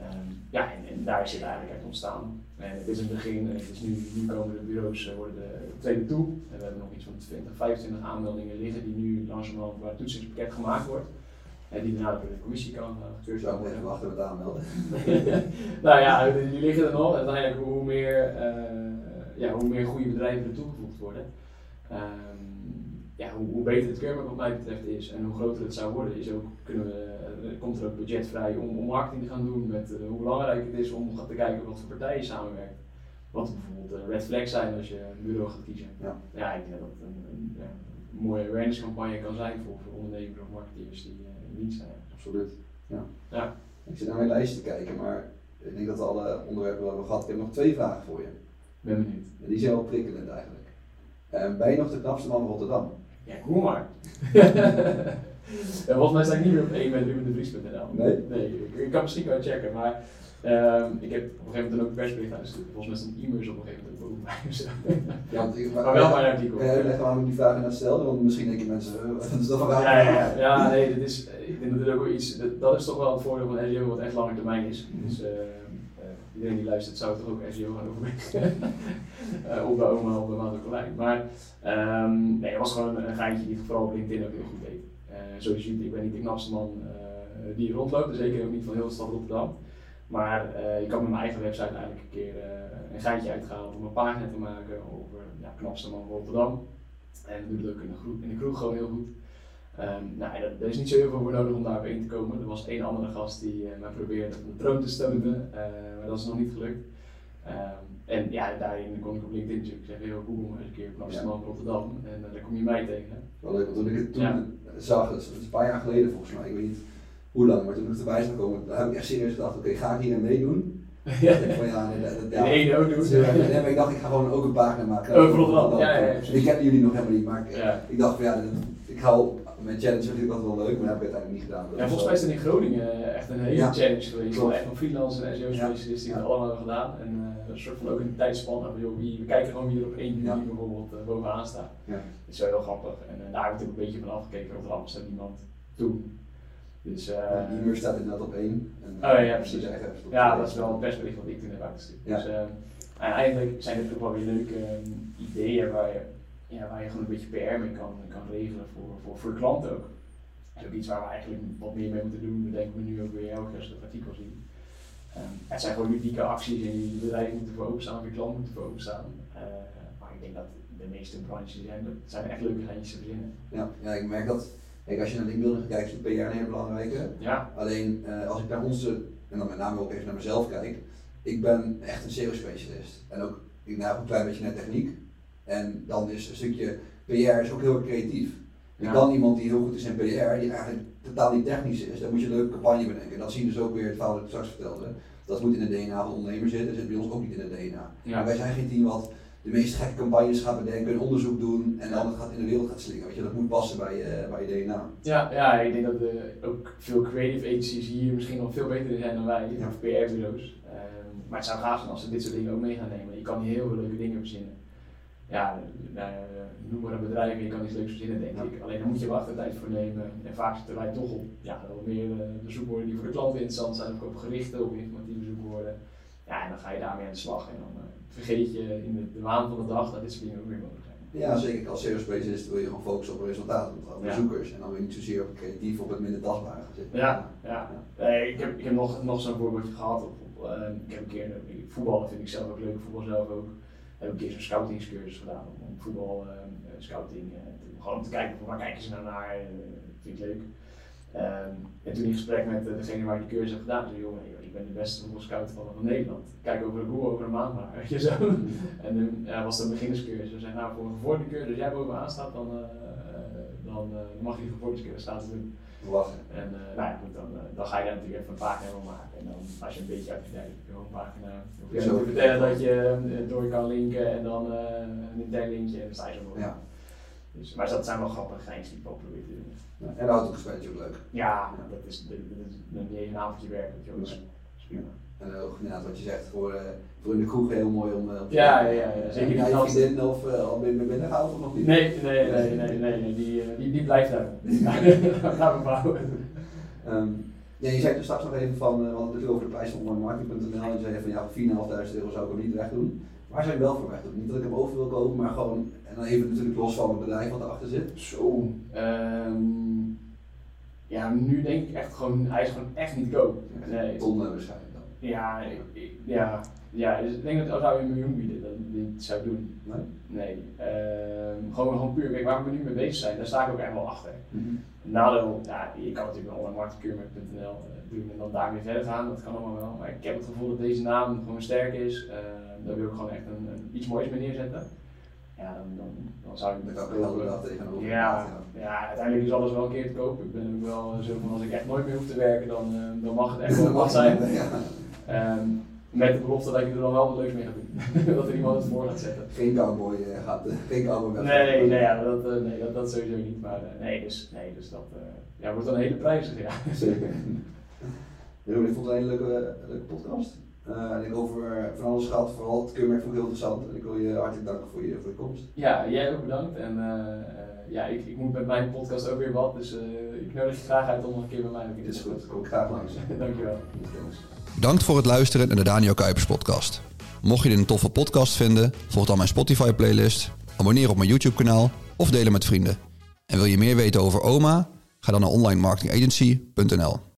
Um, ja, en, en, daar is het eigenlijk uit ontstaan. En het is een begin, het is nu, nu komen de bureaus worden de tweede toe. En we hebben nog iets van 20, 25 aanmeldingen liggen die nu langzamerhand waar het toetsingspakket gemaakt wordt. En die daarna door de commissie kan gekeurd worden. Zou even wachten met aanmelden? <laughs> nou ja, die liggen er nog. Uiteindelijk hoe meer, uh, ja, hoe meer goede bedrijven er toegevoegd worden, um, ja, hoe, hoe, beter het keurmerk wat mij betreft is en hoe groter het zou worden, is ook, kunnen we, uh, komt er ook budget vrij om, om marketing te gaan doen met uh, hoe belangrijk het is om te kijken wat voor partijen samenwerken. Wat bijvoorbeeld red flags zijn als je een bureau gaat kiezen. Ja, ja ik denk dat het een, een, een mooie awareness campagne kan zijn voor, voor ondernemers of marketeers die niet zijn. Absoluut. Ja. ja. Ik zit naar mijn lijst te kijken, maar ik denk dat we alle onderwerpen wel hebben gehad. Ik heb nog twee vragen voor je. Ben benieuwd. die zijn wel prikkelend eigenlijk. Uh, ben je nog de knapste man van Rotterdam? Ja, kom maar. <laughs> ja, volgens mij sta ik niet meer op één met Ruben Nee? Nee, ik, ik, kan misschien wel checken, maar um, ik heb op een gegeven moment ook een persbericht uitgestuurd. Volgens mij stond e-mails op een gegeven moment mij. Dus, <laughs> ja, maar, maar wel mijn artikel. Ja, leg waarom ik die vraag net stelde, want misschien denken mensen, uh, dat is toch een ja, ja, ja, nee, dit is, ik denk dat dit ook wel iets, dat, dat is toch wel het voordeel van SEO wat echt lange termijn is. Mhm. Dus uh, iedereen die luistert zou toch ook SEO gaan overwegen. uh, op de oma, op de maand. Maar um, nee, het was gewoon een, een geintje die vooral op LinkedIn ook heel goed deed. Zoals je ziet, ik ben niet de knapste man die rondloopt, zeker ook niet van heel de stad Rotterdam. Maar uh, ik kan met mijn eigen website eigenlijk een keer uh, een geintje uitgehaald om een pagina te maken over ja, knapste man Rotterdam. En dat doet ook in de, groep, in de kroeg gewoon heel goed. Um, nou, er is niet zo heel veel voor nodig om daar heen te komen. Er was één andere gast die uh, mij probeerde van de troon te stoten, maar dat is nog niet gelukt. Um, en ja, daarin kon ik op LinkedIn natuurlijk zeggen, heel Google maar eens een keer knapste man Rotterdam. En daar kom je mij tegen. Wel leuk, want toen ik het toen zag, dat is een paar jaar geleden volgens mij, ik weet niet hoe lang, maar toen ik erbij zou komen, heb ik echt serieus gedacht, oké, ga ik hier aan meedoen? <laughs> Ja. Ik van, ja, nee, dat, ja. Nee, ook doen. Maar ik dacht, ik ga gewoon ook een pagina maken. Overal ja, ja, ja, Ik ken jullie nog helemaal niet, maar ik, ik dacht van ja, ik ga mijn challenge vind ik altijd wel leuk, maar dat heb ik uiteindelijk niet gedaan. Ja, volgens mij is het in Groningen echt een hele challenge geweest. Echt van freelance en SEO specialisten die het allemaal hebben gedaan. En uh, een soort van ook een tijdspan. Joh, we kijken gewoon wie er op één juni bijvoorbeeld uh, bovenaan staat. Dat is wel heel grappig. En uh, daar heb ik ook een beetje van afgekeken. Rotterdam staat niemand toen. Dus, uh, ja, staat inderdaad op één. En, oh ja, precies. Ja, dat is wel het persbericht wat ik toen heb uitgestuurd. Ja. Dus uh, eigenlijk zijn het ook wel weer leuke um, ideeën waar je, ja, waar je gewoon een beetje PR mee kan, kan regelen voor, voor, voor de klant ook. Dat is ook iets waar we eigenlijk wat meer mee moeten doen, bedenken we nu ook weer elke keer als we het artikel zien. Um, het zijn gewoon unieke acties en je bedrijf moet ervoor openstaan, je klant moet ervoor openstaan. Uh, maar ik denk dat de meeste branches zijn, dat zijn echt leuke geintjes te verzinnen. Ja, ja, ik merk dat Kijk, als je naar linkbuilding kijkt, is PR een hele belangrijke. Ja. Alleen uh, als ik naar onze, en dan met name ook even naar mezelf kijk, ik ben echt een SEO-specialist. En ook, ik nou een klein beetje naar techniek. En dan is een stukje PR is ook heel erg creatief. Je ja. kan iemand die heel goed is in PR, die eigenlijk totaal niet technisch is, dan moet je een leuke campagne bedenken. Dat zien dus ook weer het verhaal dat ik straks vertelde. Dat moet in de DNA van de ondernemer zitten, dat zit bij ons ook niet in de DNA. Ja. wij zijn geen team wat de meest gekke campagnes gaat bedenken, een onderzoek doen en dan gaat in de wereld gaat slingen. Weet je, dat moet passen bij, uh, bij je DNA. Ja, ja, ik denk dat de, ook veel creative agencies hier misschien nog veel beter zijn dan wij, ja. of PR-bureaus. Ehm, maar het zou gaaf zijn als ze dit soort dingen ook mee gaan nemen. Je kan hier heel veel leuke dingen verzinnen. Ja, nou, noem maar een bedrijf je kan iets leuks verzinnen, denk ik. Alleen dan moet je wel echt tijd voor nemen. En vaak zitten wij toch op ja, wel meer de zoekwoorden die voor de klant interessant zijn, of op gerichte of informatieve zoekwoorden. Ja, en dan ga je daarmee aan de slag. En dan, uh, vergeet je in de, de waan van de dag dat dit soort dingen ook weer mogelijk zijn. Ja, zeker. Als SEO specialist wil je gewoon focussen op resultaten, op bezoekers. En dan wil je niet zozeer op creatief, op het minder tastbare zitten. Ja, ja. ja. ik heb, ik heb nog, nog zo'n voorbeeldje gehad. Op, op uh, ik heb een keer, voetballen vind ik zelf ook leuk, voetbal zelf ook. Ik heb een keer zo'n scoutingscursus gedaan om, voetbal, uh, scouting, uh, gewoon om te kijken waar kijken ze nou naar, vind ik leuk. Um, en toen in gesprek met degene waar ik die cursus heb gedaan, zei jongen, ik ben de beste voetbalscout van, van Nederland. Kijk over de Google over een maand maar, <laughs> weet je zo. en toen ja, was dat een beginnerscursus. We zeiden, nou voor een gevorderde als jij bovenaan staat, dan, uh, dan uh, mag je die gevorderde status doen. Lachen. En uh, nou ja, goed, dan, dan ga je daar natuurlijk even een pagina van maken. En dan, als je een beetje uitgedijkt hebt, een pagina. Je te vertellen dat je door kan linken en dan een intern linkje en dan sta je zo. Ja. Dus, maar dat zijn wel grappige geintjes die ik probeer te doen. Ja, en is ook leuk. Ja, ja. dat is, dat is, een avondje werk, weet je. En ook inderdaad wat je zegt, voor, uh, voor in de kroeg heel mooi om... Uh, ja, ja, ja, zeker. Heb jij vriendin of al binnen binnen gehouden of nog niet? Nee, nee, nee, nee, nee, die, die, die blijft daar. gaan we bouwen. Ja, je zei toen straks nog even van, we hadden het natuurlijk over de prijs van onlinemarketing.nl en je zei van ja, voor 4.500 euro zou ik hem niet weg doen. Waar zou je wel voor weg doen? Niet dat ik hem over wil kopen, maar gewoon, en dan even natuurlijk los van het bedrijf wat erachter zit. Zo, um, ja, nu denk ik echt gewoon, hij is gewoon echt niet koop. Nee. Ton waarschijnlijk dan. Ja, ik, ja, ja, dus ik denk dat als zou je een miljoen bieden, dat dit zou ik doen. Nee? Nee. Um, gewoon, gewoon puur, kijk, waar we nu mee bezig zijn, daar sta ik ook echt wel achter. Mm -hmm. Nadeel, ja, je kan natuurlijk een marketingkeurmerk.nl uh, doen en dan daarmee verder gaan, dat kan allemaal wel. Maar ik heb het gevoel dat deze naam gewoon sterk is. Uh, daar wil ik gewoon echt een, een, iets moois mee neerzetten. Ja, dan, dan, dan zou ik met dat wel tegenover. Ja, ja, uiteindelijk is alles wel een keer te koop. Ik ben ook wel zo van als ik echt nooit meer hoef te werken, dan, uh, dan mag het echt <laughs> wel wat zijn. Ja. Um, met de belofte dat ik er dan wel wat leuks mee ga doen. <laughs> dat er iemand het voor gaat zetten. Geen cowboy uh, gaat, uh, geen cowboy Nee, nee, ja, dat, uh, nee dat, dat sowieso niet. Maar nee, dus, nee, dus dat ja, wordt dan een hele prijzig, ja. Zeker. <laughs> Jeroen, ik vond het een leuke podcast. En ik over van alles gehad, vooral het keurmerk vond ik heel interessant. En ik wil je hartelijk danken voor je, voor je komst. Ja, jij ook bedankt. En ja, ik, ik moet met mijn podcast ook weer wat, dus ik nodig je graag uit om nog een keer bij mij te Dit is goed, kom ik graag langs. <laughs> Dankjewel. Bedankt voor het luisteren naar de Daniel Kuipers podcast. Mocht je dit een toffe podcast vinden, volg dan mijn Spotify playlist, abonneer op mijn YouTube kanaal of delen met vrienden. En wil je meer weten over OMA? Ga dan naar onlinemarketingagency.nl.